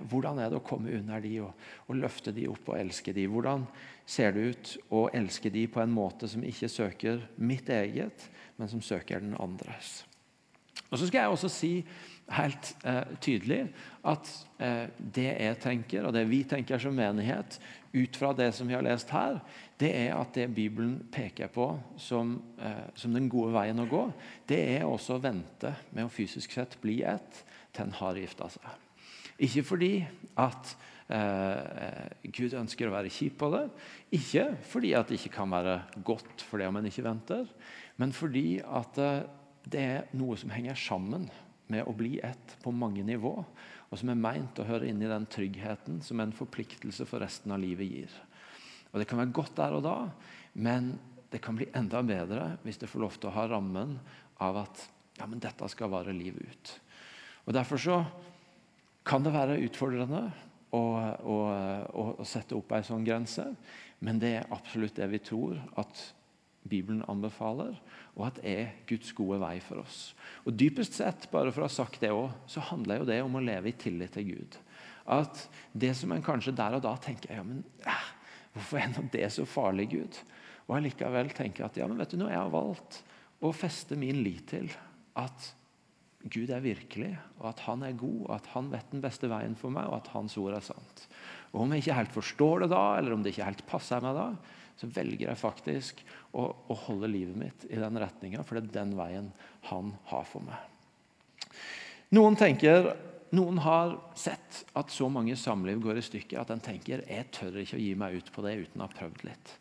hvordan er det å komme under de og, og, løfte de opp og elske de? Hvordan ser det ut å elske de på en måte som ikke søker mitt eget, men som søker den andres? Og Så skal jeg også si helt eh, tydelig at eh, det jeg tenker, og det vi tenker som menighet, ut fra det som vi har lest her, det er at det Bibelen peker på som, eh, som den gode veien å gå, det er også å vente med å fysisk sett bli ett til en har gifta seg. Ikke fordi at eh, Gud ønsker å være kjip på det, ikke fordi at det ikke kan være godt for det om en ikke venter, men fordi at eh, det er noe som henger sammen med å bli ett på mange nivå, og som er meint å høre inn i den tryggheten som en forpliktelse for resten av livet gir. Og Det kan være godt der og da, men det kan bli enda bedre hvis det får lov til å ha rammen av at ja, men dette skal vare livet ut. Og Derfor så kan det være utfordrende å, å, å, sette opp ei sånn grense, men det er absolutt det vi tror at Bibelen anbefaler, og at det er Guds gode vei for oss. Og Dypest sett, bare for å ha sagt det også, så handler jo det om å leve i tillit til Gud. At det som en kanskje der og da tenker ja, men eh, Hvorfor er nå det så farlig, Gud? Og allikevel tenker at ja, men vet du, nå har jeg valgt å feste min lit til at Gud er virkelig, og at han er god, og at han vet den beste veien for meg, og at hans ord er sant. Og Om jeg ikke helt forstår det da, eller om det ikke helt passer meg da, så velger jeg faktisk å, å holde livet mitt i den retninga, for det er den veien han har for meg. Noen tenker noen har sett at så mange samliv går i stykker at en tenker jeg tør ikke å gi meg ut på det uten å ha prøvd litt.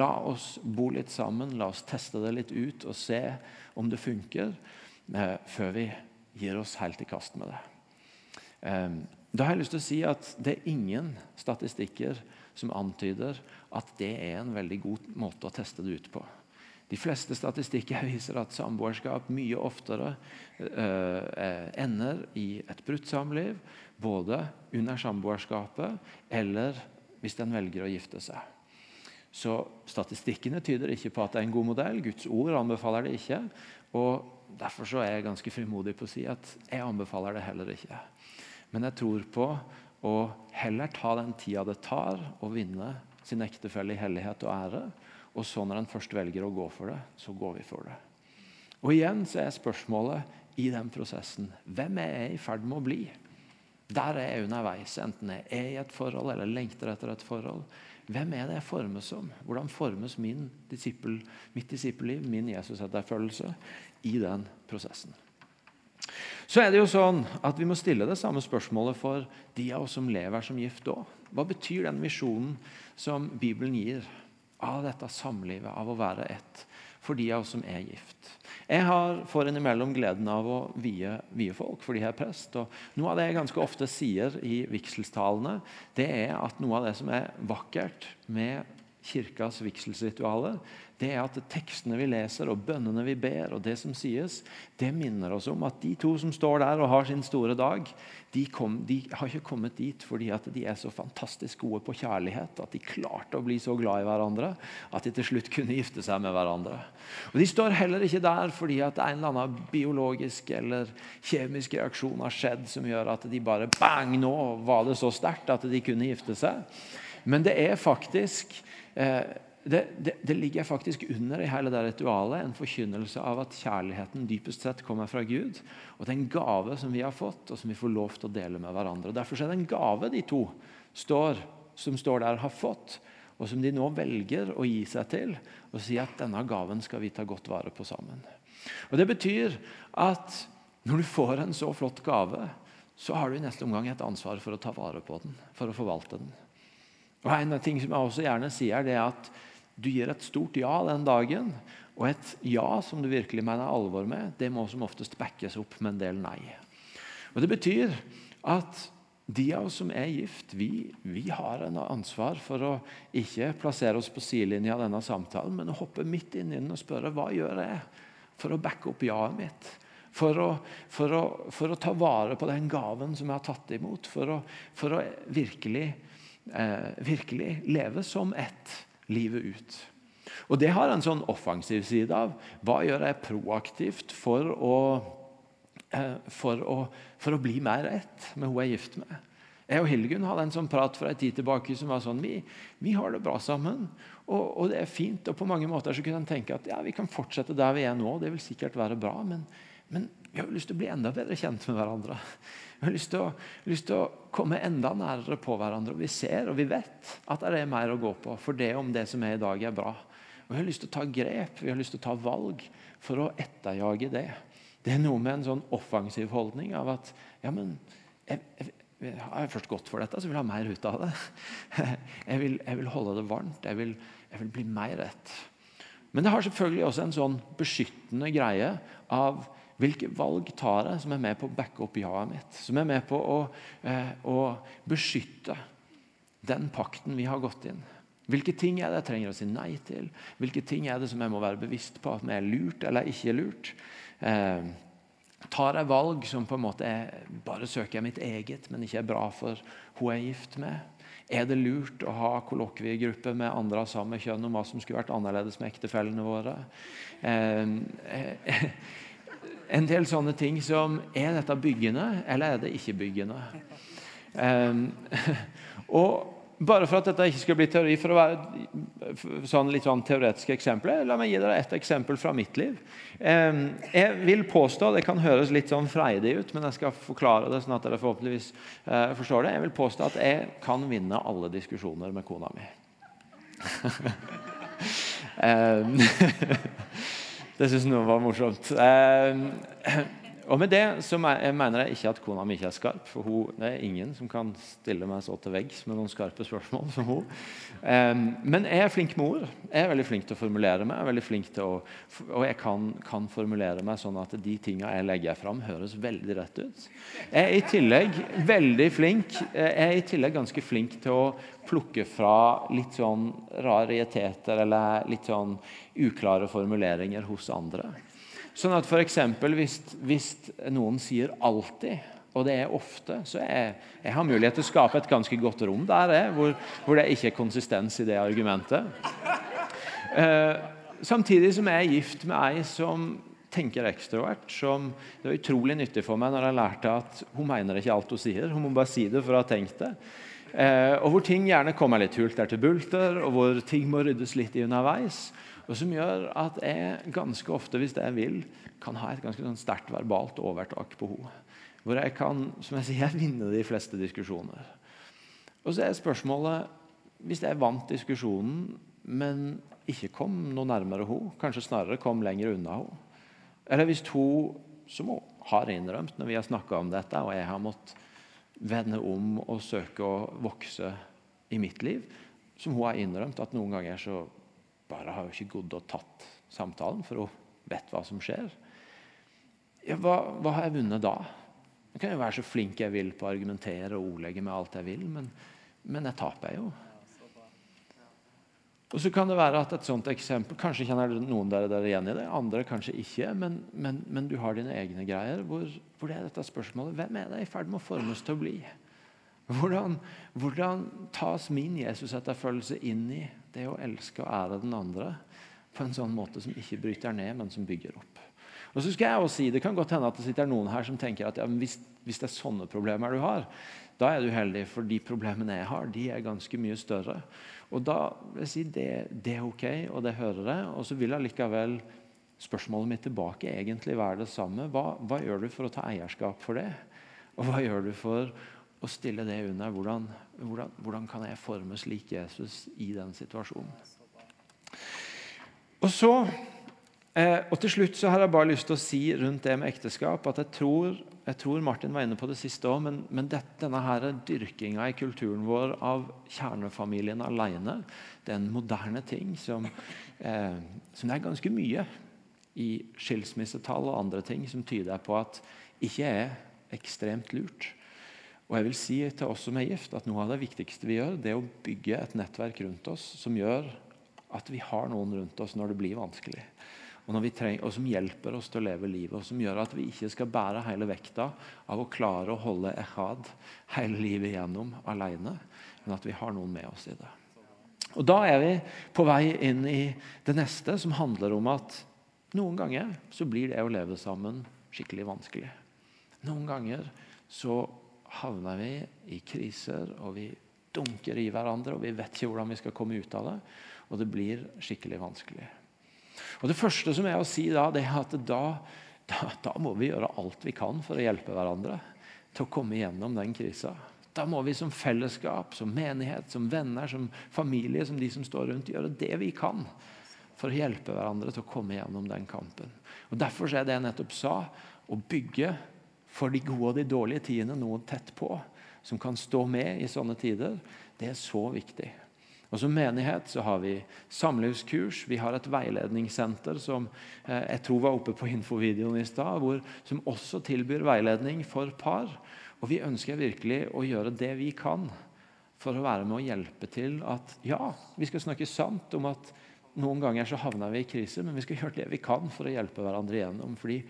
La oss bo litt sammen, la oss teste det litt ut og se om det funker, eh, før vi gir oss helt i kast med det. Eh, da har jeg lyst til å si at det er ingen statistikker som antyder at det er en veldig god måte å teste det ut på. De fleste statistikker viser at samboerskap mye oftere eh, ender i et brutt samliv, både under samboerskapet eller hvis en velger å gifte seg. Så Statistikkene tyder ikke på at det er en god modell. Guds ord anbefaler det ikke. og Derfor er jeg ganske frimodig på å si at jeg anbefaler det heller ikke. Men jeg tror på å heller ta den tida det tar å vinne sin ektefelle i hellighet og ære, og så når en først velger å gå for det, så går vi for det. Og igjen så er spørsmålet i den prosessen hvem er jeg i ferd med å bli? Der er jeg underveis, enten jeg er i et forhold eller lengter etter et forhold. Hvem er det jeg formes som? Hvordan formes min disippel, mitt disippelliv, min Jesus-etterfølgelse, i den prosessen? Så er det jo sånn at Vi må stille det samme spørsmålet for de av oss som lever som gift òg. Hva betyr den visjonen som Bibelen gir av dette samlivet, av å være ett, for de av oss som er gift. Jeg har for innimellom gleden av å vie, vie folk fordi jeg er prest. og Noe av det jeg ganske ofte sier i vigselstalene, det er at noe av det som er vakkert med kirkas vigselsritualer, det er at tekstene vi leser og bønnene vi ber, og det som sies, det minner oss om at de to som står der og har sin store dag, de, kom, de har ikke kommet dit fordi at de er så fantastisk gode på kjærlighet at de klarte å bli så glad i hverandre at de til slutt kunne gifte seg med hverandre. Og De står heller ikke der fordi at en eller annen biologisk eller kjemisk reaksjon har skjedd som gjør at de bare bang, nå var det så sterkt at de kunne gifte seg. Men det er faktisk Eh, det, det, det, ligger faktisk under i hele det ritualet en forkynnelse av at kjærligheten dypest sett kommer fra Gud. Og det er en gave som vi har fått, og som vi får lov til å dele med hverandre. Og Derfor er det en gave de to står, som står der, har fått, og som de nå velger å gi seg til og si at denne gaven skal vi ta godt vare på sammen. Og Det betyr at når du får en så flott gave, så har du i neste omgang et ansvar for å ta vare på den, for å forvalte den. Og En av ting som jeg også gjerne sier, det er at du gir et stort ja den dagen. Og et ja som du virkelig mener alvor med, det må som oftest backes opp med en del nei. Og Det betyr at de av oss som er gift, vi, vi har en ansvar for å ikke plassere oss på sidelinja av denne samtalen, men å hoppe midt inn i den og spørre hva gjør jeg for å backe opp ja-et mitt. For å, for, å, for å, ta vare på den gaven som jeg har tatt imot. For å, for å virkelig eh, virkelig leve som ett livet ut. Og Det har en sånn offensiv side av hva gjør jeg proaktivt for å, eh, for å, for å bli mer rett med hun jeg er gift med. Jeg og Hildegunn hadde en sånn prat for en tid tilbake som var sånn Vi, vi har det bra sammen, og, og, det er fint. Og på mange måter så kunne en tenke at ja, vi kan fortsette der vi er nå. Det vil sikkert være bra, men, men vi har lyst til å bli enda bedre kjent med hverandre. Vi har lyst til, å, lyst til, å, komme enda nærere på hverandre. og Vi ser og vi vet at det er mer å gå på, for det om det som er i dag, er bra. Og Vi har lyst til å ta grep, vi har lyst til å ta valg for å etterjage det. Det er noe med en sånn offensiv holdning av at ja, men jeg, jeg, jeg har først gått for dette, så vil jeg ha mer ut av det. Jeg vil, jeg vil holde det varmt. Vil, jeg vil bli mer rett. Men det har selvfølgelig også en sånn beskyttende greie av hvilke valg tar jeg som er med på å backe opp ja-et mitt? Som er med på å, eh, å beskytte den pakten vi har gått inn. Hvilke ting er det jeg trenger å si nei til? Hvilke ting er det som jeg må være bevisst på at vi er lurt eller ikke lurt? Eh, tar jeg valg som på en måte er, bare søker mitt eget, men ikke er bra for hun jeg er gift med? Er det lurt å ha kollokviegrupper med andre av samme kjønn om hva som skulle vært annerledes med ektefellene våre? Eh, en del sånne ting som Er dette byggende, eller er det ikke byggende? Um, og bare for at dette ikke skal bli teori, for å være sånn, litt sånn teoretiske eksempler, la meg gi dere et eksempel fra mitt liv. Jeg vil påstå, Det kan høres litt sånn freidig ut, men jeg skal forklare det sånn at dere forhåpentligvis uh, forstår det. Jeg vil påstå at jeg kan vinne alle diskusjoner med kona mi. det syns noen var morsomt. Og med det så mener jeg ikke at kona mi ikke er skarp. For hun, det er ingen som kan stille meg så til veggs med noen skarpe spørsmål som hun. Men jeg er flink med ord. Jeg er veldig flink til å formulere meg. Jeg er veldig flink til å, og jeg kan, kan formulere meg sånn at de tingene jeg legger fram, høres veldig rett ut. Jeg er i tillegg veldig flink Jeg er i tillegg ganske flink til å plukke fra litt sånn rariteter eller litt sånn uklare formuleringer hos andre. Sånn at eksempel, hvis, hvis noen sier 'alltid', og det er ofte, så jeg, jeg har mulighet til å skape et ganske godt rom der jeg, hvor, hvor det ikke er konsistens i det argumentet. Eh, samtidig som jeg er gift med ei som tenker ekstrovert. som Det var utrolig nyttig for meg når jeg lærte at hun mener ikke alt hun sier. Hun må bare si det for å ha tenkt det. Eh, og hvor ting gjerne kommer litt hult der til bulter, og hvor ting må ryddes litt i underveis. Og som gjør at jeg ganske ofte, hvis jeg vil, kan ha et ganske sånn sterkt verbalt overtak på henne. Hvor jeg kan som jeg sier, vinne de fleste diskusjoner. Og så er spørsmålet Hvis jeg vant diskusjonen, men ikke kom noe nærmere henne, kanskje snarere kom lenger unna henne Eller hvis hun, som hun har innrømt når vi har snakka om dette, og jeg har måttet vende om og søke å vokse i mitt liv, som hun har innrømt at noen ganger så bare har jo ikke gått og tatt samtalen, for hun vet hva som skjer. Ja, hva, hva, har jeg vunnet da? Jeg kan jo være så flink jeg vil på å argumentere og ordlegge med alt jeg vil, men, men jeg taper jo. Og så kan det være at et sånt eksempel, Kanskje kjenner noen dere dere igjen i det, andre kanskje ikke. Men, men, men du har dine egne greier hvor, hvor, er dette spørsmålet Hvem er det i ferd med å formes til å bli? Hvordan, hvordan tas min Jesus-etterfølgelse inn i det å elske og ære den andre på en sånn måte som ikke bryter ned, men som bygger opp. Og så skal jeg også si, Det kan godt hende at det sitter noen her som tenker at ja, hvis, hvis, det er sånne problemer du har, da er du heldig, for de problemene jeg har, de er ganske mye større. Og da vil jeg si det, det er ok, og det hører jeg. Og så vil jeg likevel spørsmålet mitt tilbake egentlig være det samme. Hva, hva gjør du for å ta eierskap for det? Og hva gjør du for å stille det under hvordan, hvordan, hvordan kan jeg formes lik Jesus i den situasjonen. Og så, eh, og til slutt så har jeg bare lyst til å si rundt det med ekteskap at jeg tror, jeg tror Martin var inne på det siste òg, men, men dette, denne her dyrkinga i kulturen vår av kjernefamilien alene, det er en moderne ting som, eh, som det er ganske mye i skilsmissetall og andre ting som tyder på at ikke er ekstremt lurt. Og jeg vil si til oss som er gift, at Noe av det viktigste vi gjør, det er å bygge et nettverk rundt oss som gjør at vi har noen rundt oss når det blir vanskelig. Og, trenger, og, som hjelper oss til å leve livet, og som gjør at vi ikke skal bære hele vekta av å klare å holde ehad hele livet igjennom alene, men at vi har noen med oss i det. Og Da er vi på vei inn i det neste, som handler om at noen ganger så blir det å leve sammen skikkelig vanskelig. Noen ganger så havner vi i kriser, og vi dunker i hverandre, og vi vet ikke hvordan vi skal komme ut av det. Og det blir skikkelig vanskelig. Og Det første som er å si da, det er at da, da, da må vi gjøre alt vi kan for å hjelpe hverandre til å komme gjennom den krisa. Da må vi som fellesskap, som menighet, som venner, som familie, som de som står rundt, gjøre det vi kan for å hjelpe hverandre til å komme gjennom den kampen. Og Derfor er det jeg nettopp sa, å bygge for de gode og de dårlige tidene noen tett på, som kan stå med i sånne tider, det er så viktig. Og Som menighet så har vi samlivskurs, vi har et veiledningssenter som eh, jeg tror var oppe på infovideoen i stad, som også tilbyr veiledning for par. Og Vi ønsker virkelig å gjøre det vi kan for å være med å hjelpe til at ja, vi skal snakke sant om at noen ganger så havner vi i krise, men vi skal gjøre det vi kan for å hjelpe hverandre igjennom. Fordi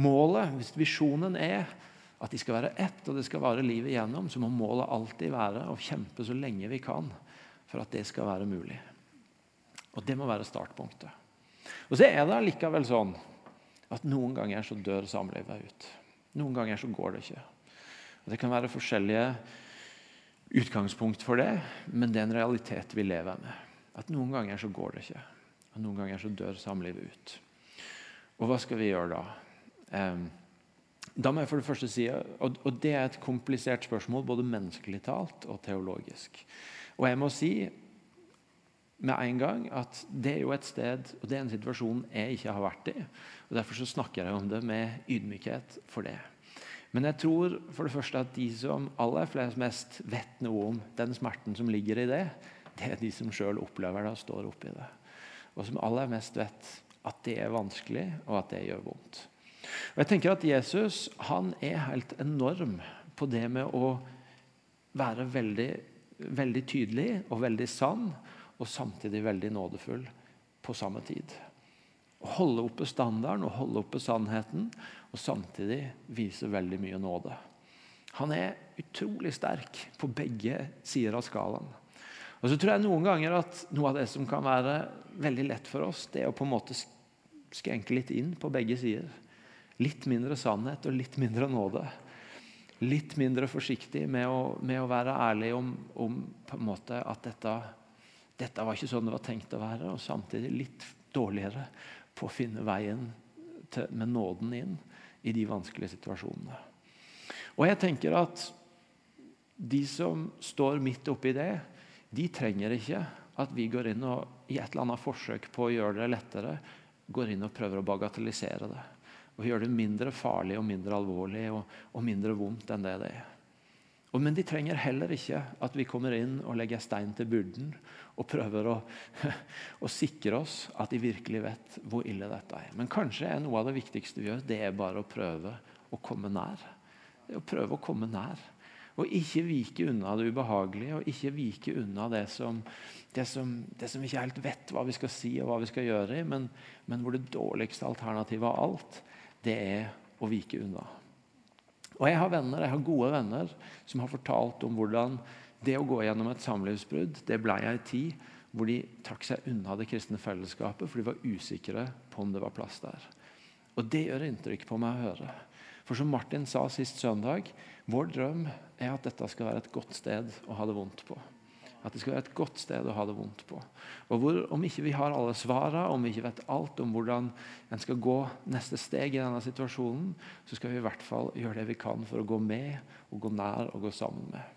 målet, hvis visjonen er at de skal være ett, og det skal vare livet igjennom, så må målet alltid være å kjempe så lenge vi kan for at det skal være mulig. Og Det må være startpunktet. Og Så er det likevel sånn at noen ganger så dør samlivet ut. Noen ganger så går det ikke. Og Det kan være forskjellige utgangspunkt for det, men det er en realitet vi lever med. At noen ganger så går det ikke. Og noen ganger så dør samlivet ut. Og hva skal vi gjøre da? Da må jeg for det første si, og det er et komplisert spørsmål, både menneskelig talt og teologisk. Og jeg må si med en gang at det er jo et sted og det er en situasjon jeg ikke har vært i. og Derfor så snakker jeg om det med ydmykhet for det. Men jeg tror for det første at de som aller flest mest vet noe om den smerten som ligger i det, det er de som sjøl opplever det og står oppi det. Og som aller mest vet at det er vanskelig, og at det gjør vondt. Og jeg tenker at Jesus han er helt enorm på det med å være veldig veldig tydelig og veldig sann, og samtidig veldig nådefull på samme tid. Å holde oppe standarden og holde oppe sannheten, og samtidig vise veldig mye nåde. Han er utrolig sterk på begge sider av skalaen. Og så tror jeg noen ganger at Noe av det som kan være veldig lett for oss, det er å på en måte skrenke litt inn på begge sider. Litt mindre sannhet og litt mindre nåde litt mindre forsiktig med å, med å være ærlig om, om at dette, dette, var ikke sånn det var tenkt å være, og samtidig litt dårligere på å finne veien til, med nåden inn i de vanskelige situasjonene. Og jeg tenker at de som står midt oppi det, de trenger ikke at vi går inn og i et eller annet forsøk på å gjøre det lettere, går inn og prøver å bagatellisere det og gjøre det mindre farlig og mindre alvorlig og, og mindre vondt enn det det er. Og, men de trenger heller ikke at vi kommer inn og legger stein til byrden og prøver å, å, sikre oss at de virkelig vet hvor ille dette er. Men kanskje er noe av det viktigste vi gjør, det er bare å prøve å komme nær. Det å prøve å komme nær. Og ikke vike unna det ubehagelige, og ikke vike unna det som, det som, det som vi ikke helt vet hva vi skal si og hva vi skal gjøre men, men hvor det dårligste alternativet av alt det er å vike unna. Og Jeg har venner, jeg har gode venner som har fortalt om hvordan det å gå gjennom et samlivsbrudd det ble ei tid hvor de trakk seg unna det kristne fellesskapet for de var usikre på om det var plass der. Og Det gjør inntrykk på meg å høre. For som Martin sa sist søndag, vår drøm er at dette skal være et godt sted å ha det vondt på. At det skal være et godt sted å ha det vondt på. Og hvor, Om ikke vi har alle svarene, om vi ikke vet alt om hvordan en skal gå neste steg i denne situasjonen, så skal vi i hvert fall gjøre det vi kan for å gå med, og gå nær og gå sammen med.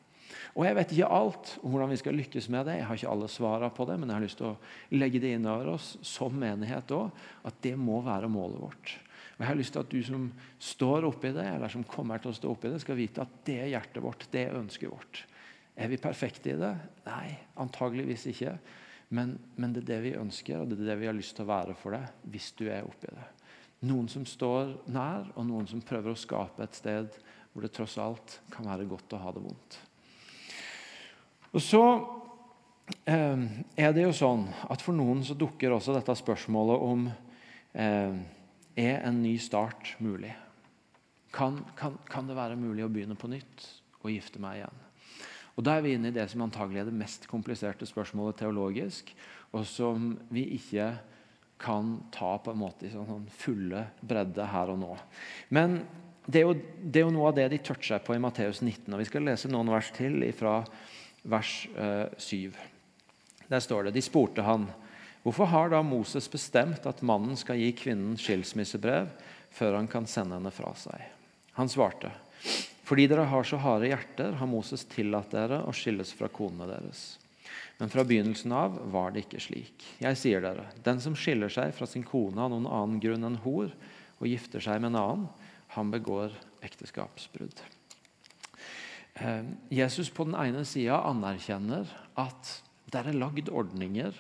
Og Jeg vet ikke alt om hvordan vi skal lykkes med det. Jeg har ikke alle svarene på det, men jeg har lyst til å legge det inn over oss som menighet òg, at det må være målet vårt. Og Jeg har lyst til at du som står oppi det, eller som kommer til å stå oppi det, skal vite at det er hjertet vårt, det er ønsket vårt. Er vi perfekte i det? Nei, antageligvis ikke. Men, men, det er det vi ønsker, og det er det vi har lyst til å være for deg hvis du er oppi det. Noen som står nær, og noen som prøver å skape et sted hvor det tross alt kan være godt å ha det vondt. Og så eh, er det jo sånn at For noen så dukker også dette spørsmålet om eh, er en ny start mulig. Kan, kan, kan det være mulig å begynne på nytt og gifte meg igjen? Og Da er vi inne i det som antagelig er det mest kompliserte spørsmålet teologisk, og som vi ikke kan ta på en måte i sånn, sånn fulle bredde her og nå. Men det er, jo, det er jo noe av det de toucher på i Matteus 19. og Vi skal lese noen vers til fra vers eh, 7. Der står det De spurte han hvorfor har da Moses bestemt at mannen skal gi kvinnen skilsmissebrev før han kan sende henne fra seg. Han svarte fordi dere har så harde hjerter, har Moses tillatt dere å skilles fra konene deres. Men fra begynnelsen av var det ikke slik. Jeg sier dere, den som skiller seg fra sin kone av noen annen grunn enn hor, og gifter seg med en annen, han begår ekteskapsbrudd. Eh, Jesus på den ene sida anerkjenner at det er lagd ordninger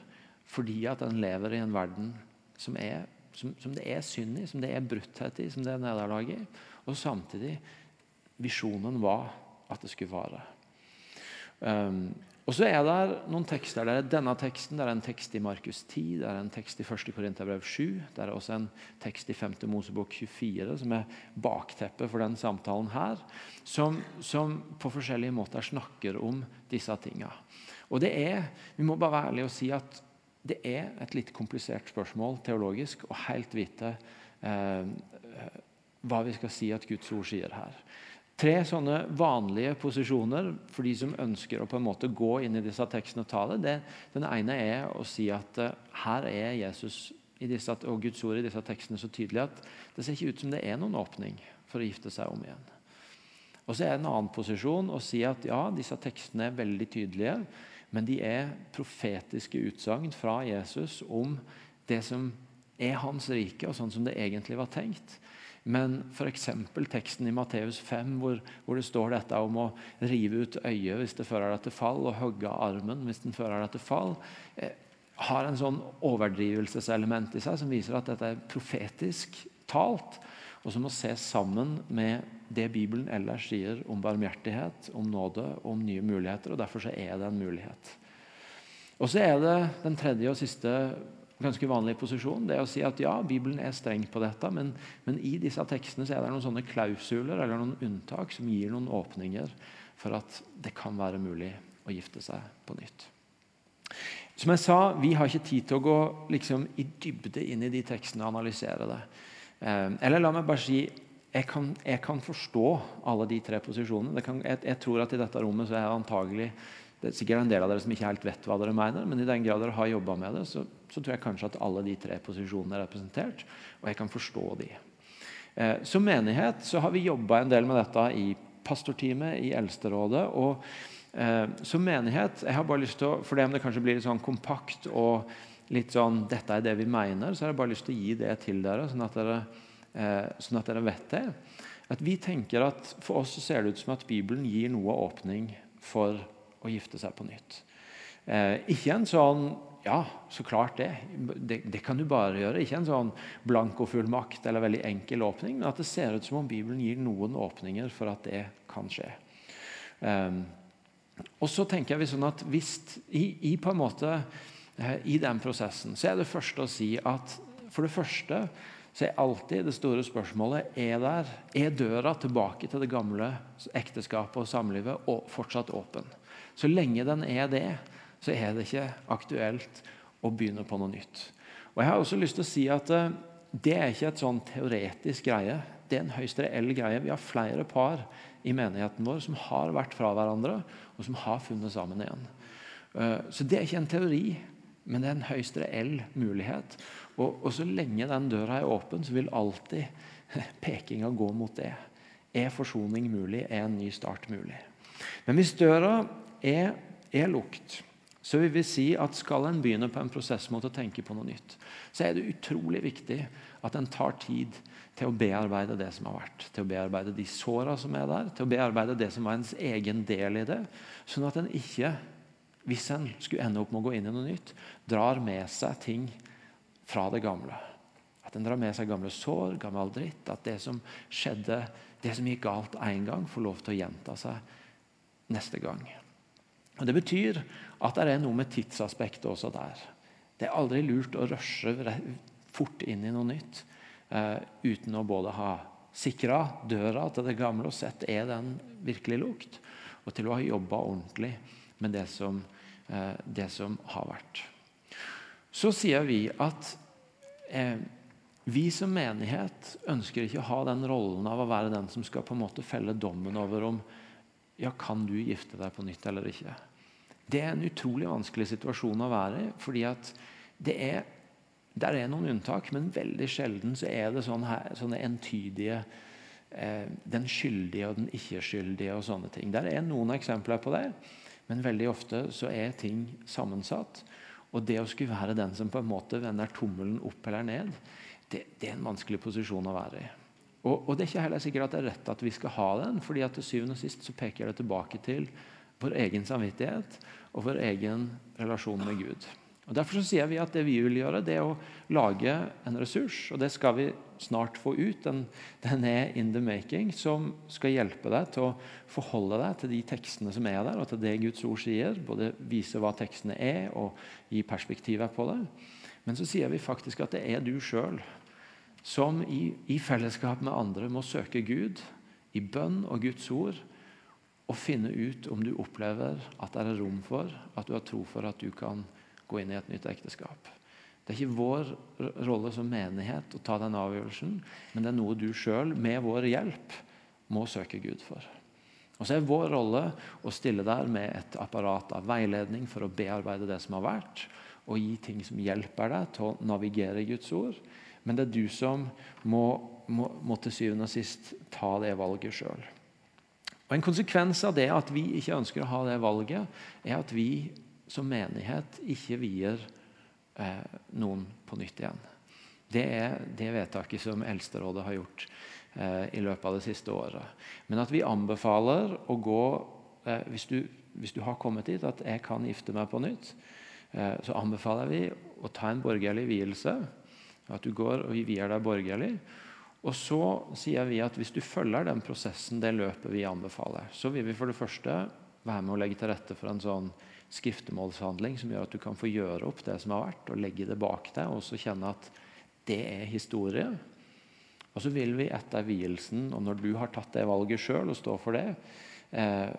fordi at en lever i en verden som, er, som, som det er synd i, som det er brutthet i, som det er nederlag i. Og samtidig visjonen var at det skulle vare. Um, og så er det noen tekster. Det er denne teksten, det er en tekst i Markus 10, det er en tekst i 1. Korinterbrev 7, det er også en tekst i 5. Mosebok 24 som er bakteppet for den samtalen her, som, som på forskjellige måter snakker om disse tingene. Og det er, Vi må bare være ærlige og si at det er et litt komplisert spørsmål teologisk å helt vite eh, hva vi skal si at Guds ord sier her tre sånne vanlige posisjoner for de som ønsker å på en måte gå inn i disse tekstene og ta det. den ene er å si at uh, her er Jesus disse, og Guds ord i disse tekstene så tydelig at det ser ikke ut som det er noen åpning for å gifte seg om igjen. Og så er det en annen posisjon å si at ja, disse tekstene er veldig tydelige, men de er profetiske utsagn fra Jesus om det som er hans rike, og sånn som det egentlig var tenkt. Men f.eks. teksten i Matteus 5, hvor, hvor, det står dette om å rive ut øyet hvis det fører deg til fall, og hogge armen hvis den fører deg til fall, eh, har en sånn overdrivelseselement i seg som viser at dette er profetisk talt, og som må ses sammen med det Bibelen ellers sier om barmhjertighet, om nåde om nye muligheter. og Derfor så er det en mulighet. Og så er det den tredje og siste ganske vanlig posisjon. Det er å si at ja, Bibelen er streng på dette, men, men, i disse tekstene så er det noen sånne klausuler eller noen unntak som gir noen åpninger for at det kan være mulig å gifte seg på nytt. Som jeg sa, Vi har ikke tid til å gå liksom, i dybde inn i de tekstene og analysere det. Eh, eller la meg bare si jeg kan, jeg kan forstå alle de tre posisjonene. Kan, jeg, jeg, tror at i dette rommet så er antagelig det er sikkert en del av dere som ikke helt vet hva dere mener, men i den grad dere har jobba med det, så, så, tror jeg kanskje at alle de tre posisjonene er representert, og jeg kan forstå de. Eh, som menighet så har vi jobba en del med dette i pastorteamet, i Eldsterådet. og eh, Som menighet jeg har bare lyst til å, For det om det kanskje blir litt sånn kompakt og litt sånn 'Dette er det vi mener', så har jeg bare lyst til å gi det til dere, sånn at dere, eh, sånn at dere vet det. At vi tenker at For oss så ser det ut som at Bibelen gir noe åpning for å gifte seg på nytt. Eh, ikke en sånn ja, så klart det. det. det. kan du bare gjøre. Ikke en sånn blankofullmakt eller veldig enkel åpning, men at det ser ut som om Bibelen gir noen åpninger for at det kan skje. Um, og så tenker jeg sånn at hvis, i, i, på en måte, eh, i den prosessen så er det første å si at for det første så er alltid det store spørsmålet er der, er døra tilbake til det gamle ekteskapet og samlivet og fortsatt åpen. Så lenge den er det, så er det ikke aktuelt å begynne på noe nytt. Og Jeg har også lyst til å si at eh, det er ikke et sånn teoretisk greie. Det er en høyst reell greie. Vi har flere par i menigheten vår som har vært fra hverandre, og som har funnet sammen igjen. Eh, så det er ikke en teori, men det er en høyst reell mulighet. Og, og så lenge den døra er åpen, så vil alltid pekinga gå mot det. Er forsoning mulig? Er en ny start mulig? Men hvis døra er, er lukt, så vi vil si at skal en begynne på en prosess mot å tenke på noe nytt, så er det utrolig viktig at en tar tid til å bearbeide det som har vært. Til å bearbeide de såra som er der, til å bearbeide det som var ens egen del i det. Sånn at en ikke, hvis en skulle ende opp med å gå inn i noe nytt, drar med seg ting fra det gamle. At en drar med seg gamle sår, gammel dritt. At det som skjedde, det som gikk galt én gang, får lov til å gjenta seg neste gang. Og Det betyr at det er noe med tidsaspektet også der. Det er aldri lurt å rushe fort inn i noe nytt uh, uten å både ha sikra døra til det gamle og sett er den virkelig lukt, og til å ha jobba ordentlig med det som, uh, det som, har vært. Så sier vi at uh, vi som menighet ønsker ikke å ha den rollen av å være den som skal på en måte felle dommen over om ja, kan du gifte deg på nytt eller ikke. Det er en utrolig vanskelig situasjon å være i. fordi at det er, Der er noen unntak, men veldig sjelden så er det sånne, her, sånne entydige eh, Den skyldige og den ikke-skyldige og sånne ting. Der er noen eksempler på det, men veldig ofte så er ting sammensatt. Og det å skulle være den som på en måte vender tommelen opp eller ned, det, det er en vanskelig posisjon å være i. Og, og, det er ikke heller sikkert at det er rett at vi skal ha den, fordi at til syvende og sist så peker det tilbake til vår egen samvittighet og vår egen relasjon med Gud. Og Derfor sier vi at det vi vil gjøre, det er å lage en ressurs. Og det skal vi snart få ut. Den, den, er in the making, som skal hjelpe deg til å forholde deg til de tekstene som er der, og til det Guds ord sier. Både vise hva tekstene er, og gi perspektivet på det. Men så sier vi faktisk at det er du sjøl som i, i fellesskap med andre må søke Gud i bønn og Guds ord og finne ut om du opplever at det er rom for, at du har tro for at du kan gå inn i et nytt ekteskap. Det er ikke vår rolle som menighet å ta den avgjørelsen, men det er noe du sjøl, med vår hjelp, må søke Gud for. Og så er vår rolle å stille der med et apparat av veiledning for å bearbeide det som har vært, og gi ting som hjelper deg til å navigere Guds ord. Men det er du som må, må, må til syvende og sist ta det valget sjøl. En konsekvens av det at vi ikke ønsker å ha det valget, er at vi som menighet ikke vier eh, noen på nytt igjen. Det er det vedtaket som Eldsterådet har gjort eh, i løpet av det siste året. Men at vi anbefaler å gå eh, hvis, du, hvis, du, har kommet dit at jeg kan gifte meg på nytt, eh, så anbefaler vi å ta en borgerlig vielse. At du går og vier deg borgerlig. Og så sier vi at hvis du følger den prosessen, det løpet vi anbefaler, så vil vi for det første være med å legge til rette for en sånn skriftemålshandling som gjør at du kan få gjøre opp det som har vært, og legge det bak deg, og så kjenne at det er historie. Og så vil vi etter vielsen, og når du har tatt det valget sjøl og står for det, eh,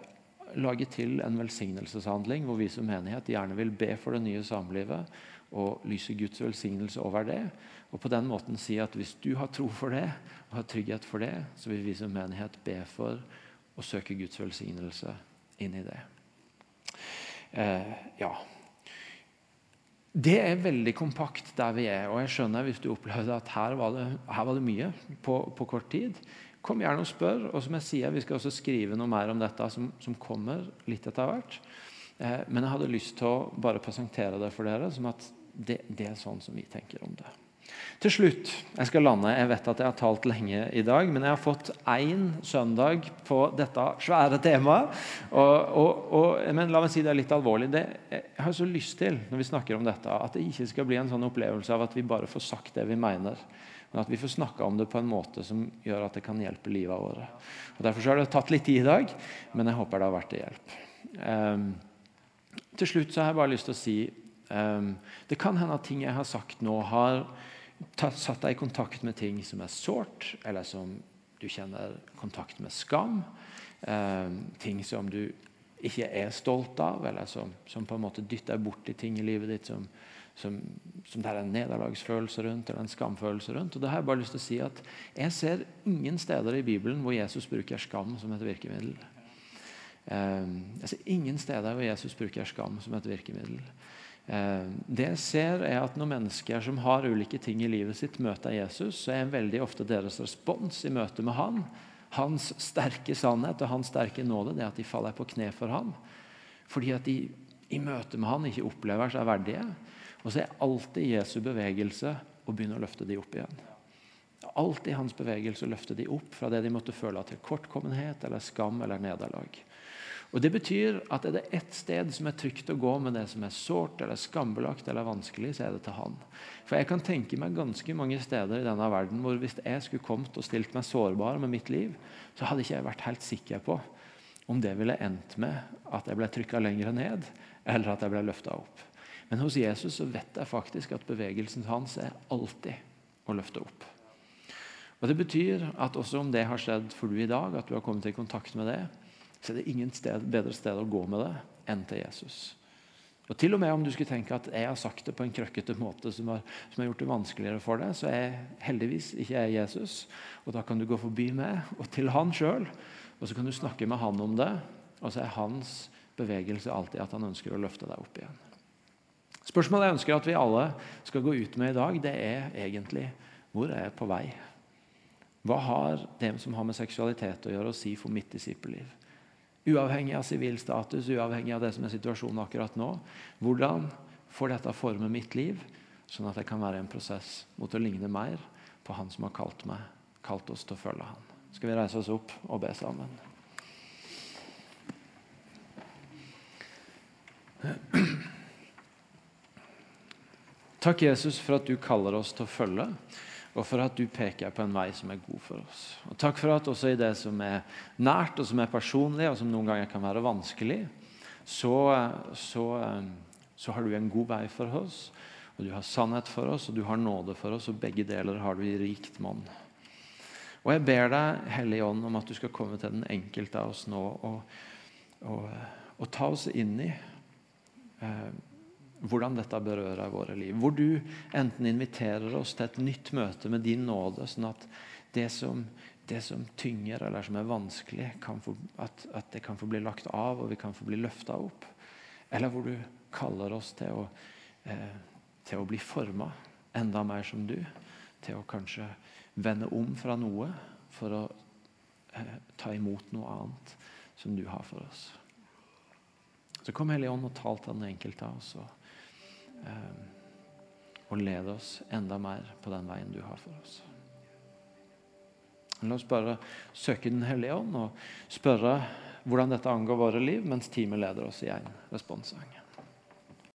lage til en velsignelseshandling hvor vi som menighet gjerne vil be for det nye samlivet og lyse Guds velsignelse over det. Og på den måten si at hvis du har tro for det og har trygghet for det, så vil vi som menighet be for å søke Guds velsignelse inn i det. Eh, ja. Det er veldig kompakt der vi er. og jeg skjønner Hvis du opplevde at her var det, her var det mye på, på, kort tid, kom gjerne og spør. og som jeg sier, Vi skal også skrive noe mer om dette som, som kommer litt etter hvert. Eh, men jeg hadde lyst til å bare presentere det for dere som at det, det er sånn som vi tenker om det. Til slutt, jeg skal lande. Jeg vet at jeg har talt lenge i dag, men jeg har fått én søndag på dette svære temaet. Og, og, og, men la meg si det er litt alvorlig. Det, jeg har så lyst til når vi snakker om dette, at det ikke skal bli en sånn opplevelse av at vi bare får sagt det vi mener. Men at vi får snakka om det på en måte som gjør at det kan hjelpe livet våre. Og Derfor har det tatt litt tid i dag, men jeg håper det har vært til hjelp. Um, til slutt så har jeg bare lyst til å si um, Det kan hende at ting jeg har sagt nå, har satt deg i kontakt med ting som er sårt, eller som du kjenner kontakt med skam. Eh, ting som du ikke er stolt av, eller som, som på en måte dytter borti ting i livet ditt som, som, som det er en nederlagsfølelse rundt eller en skamfølelse rundt. Og det har Jeg bare lyst til å si at jeg ser ingen steder i Bibelen hvor Jesus bruker skam som et virkemiddel. Eh, jeg ser ingen steder hvor Jesus bruker skam som et virkemiddel. Eh, det jeg ser er at Når mennesker som har ulike ting i livet sitt, møter Jesus, så er veldig ofte deres respons i møte med han, hans sterke sannhet og hans sterke nåde, det at de faller på kne for han. Fordi at de i møte med han ikke opplever seg verdige. Og så er alltid Jesu bevegelse å begynne å løfte de opp igjen. Alltid hans bevegelse å løfte de opp fra det de måtte føle til kortkommenhet eller skam eller nederlag. Og Det betyr at er det ett sted som er trygt å gå med det som er sårt eller skambelagt eller vanskelig, så er det til Han. For jeg kan tenke meg ganske mange steder i denne verden hvor hvis jeg skulle kommet og stilt meg sårbar med mitt liv, så hadde ikke jeg vært helt sikker på om det ville endt med at jeg ble trykka lenger ned, eller at jeg ble løfta opp. Men hos Jesus så vet jeg faktisk at bevegelsen hans er alltid å løfte opp. Og Det betyr at også om det har skjedd for du i dag, at du har kommet i kontakt med det, så er det ingen sted, bedre sted å gå med det enn til Jesus. Og Til og med om du skulle tenke at jeg har sagt det på en krøkkete måte som har, som har gjort det vanskeligere for deg, så er heldigvis ikke jeg Jesus. Og Da kan du gå forbi meg og til han sjøl, og så kan du snakke med han om det. Og så er hans bevegelse alltid at han ønsker å løfte deg opp igjen. Spørsmålet jeg ønsker at vi alle skal gå ut med i dag, det er egentlig hvor er jeg på vei? Hva har det som har med seksualitet å gjøre, å si for mitt disippelliv? Uavhengig av sivil status, uavhengig av det som er situasjonen akkurat nå. Hvordan får dette forme mitt liv, sånn at det kan være en prosess mot å ligne mer på Han som har kalt meg, kalt oss til å følge Han. Skal vi reise oss opp og be sammen? Takk, Jesus, for at du kaller oss til å følge og for at du peker på en vei som er god for oss. Og Takk for at også i det som er nært og som er personlig, og som noen ganger kan være vanskelig, så, så, så har du en god vei for oss. Og du har sannhet for oss, og du har nåde for oss, og begge deler har du i rikt monn. Og jeg ber deg, Hellige Ånd, om at du skal komme til den enkelte av oss nå og, og, og ta oss inn i eh, hvordan dette berører våre liv. Hvor du enten inviterer oss til et nytt møte med din nåde, sånn at det som, det som tynger eller som er vanskelig, få, at, at, det kan få bli lagt av og vi kan få bli løfta opp. Eller hvor du kaller oss til å, eh, til å bli forma enda mer som du. Til å kanskje vende om fra noe for å eh, ta imot noe annet som du har for oss. Så kom Hellige Ånd og tal til den enkelte av oss. Og, lede led oss enda mer på den veien du har for oss. La oss bare søke Den hellige ånd og spørre hvordan dette angår våre liv, mens teamet leder oss i en responssang.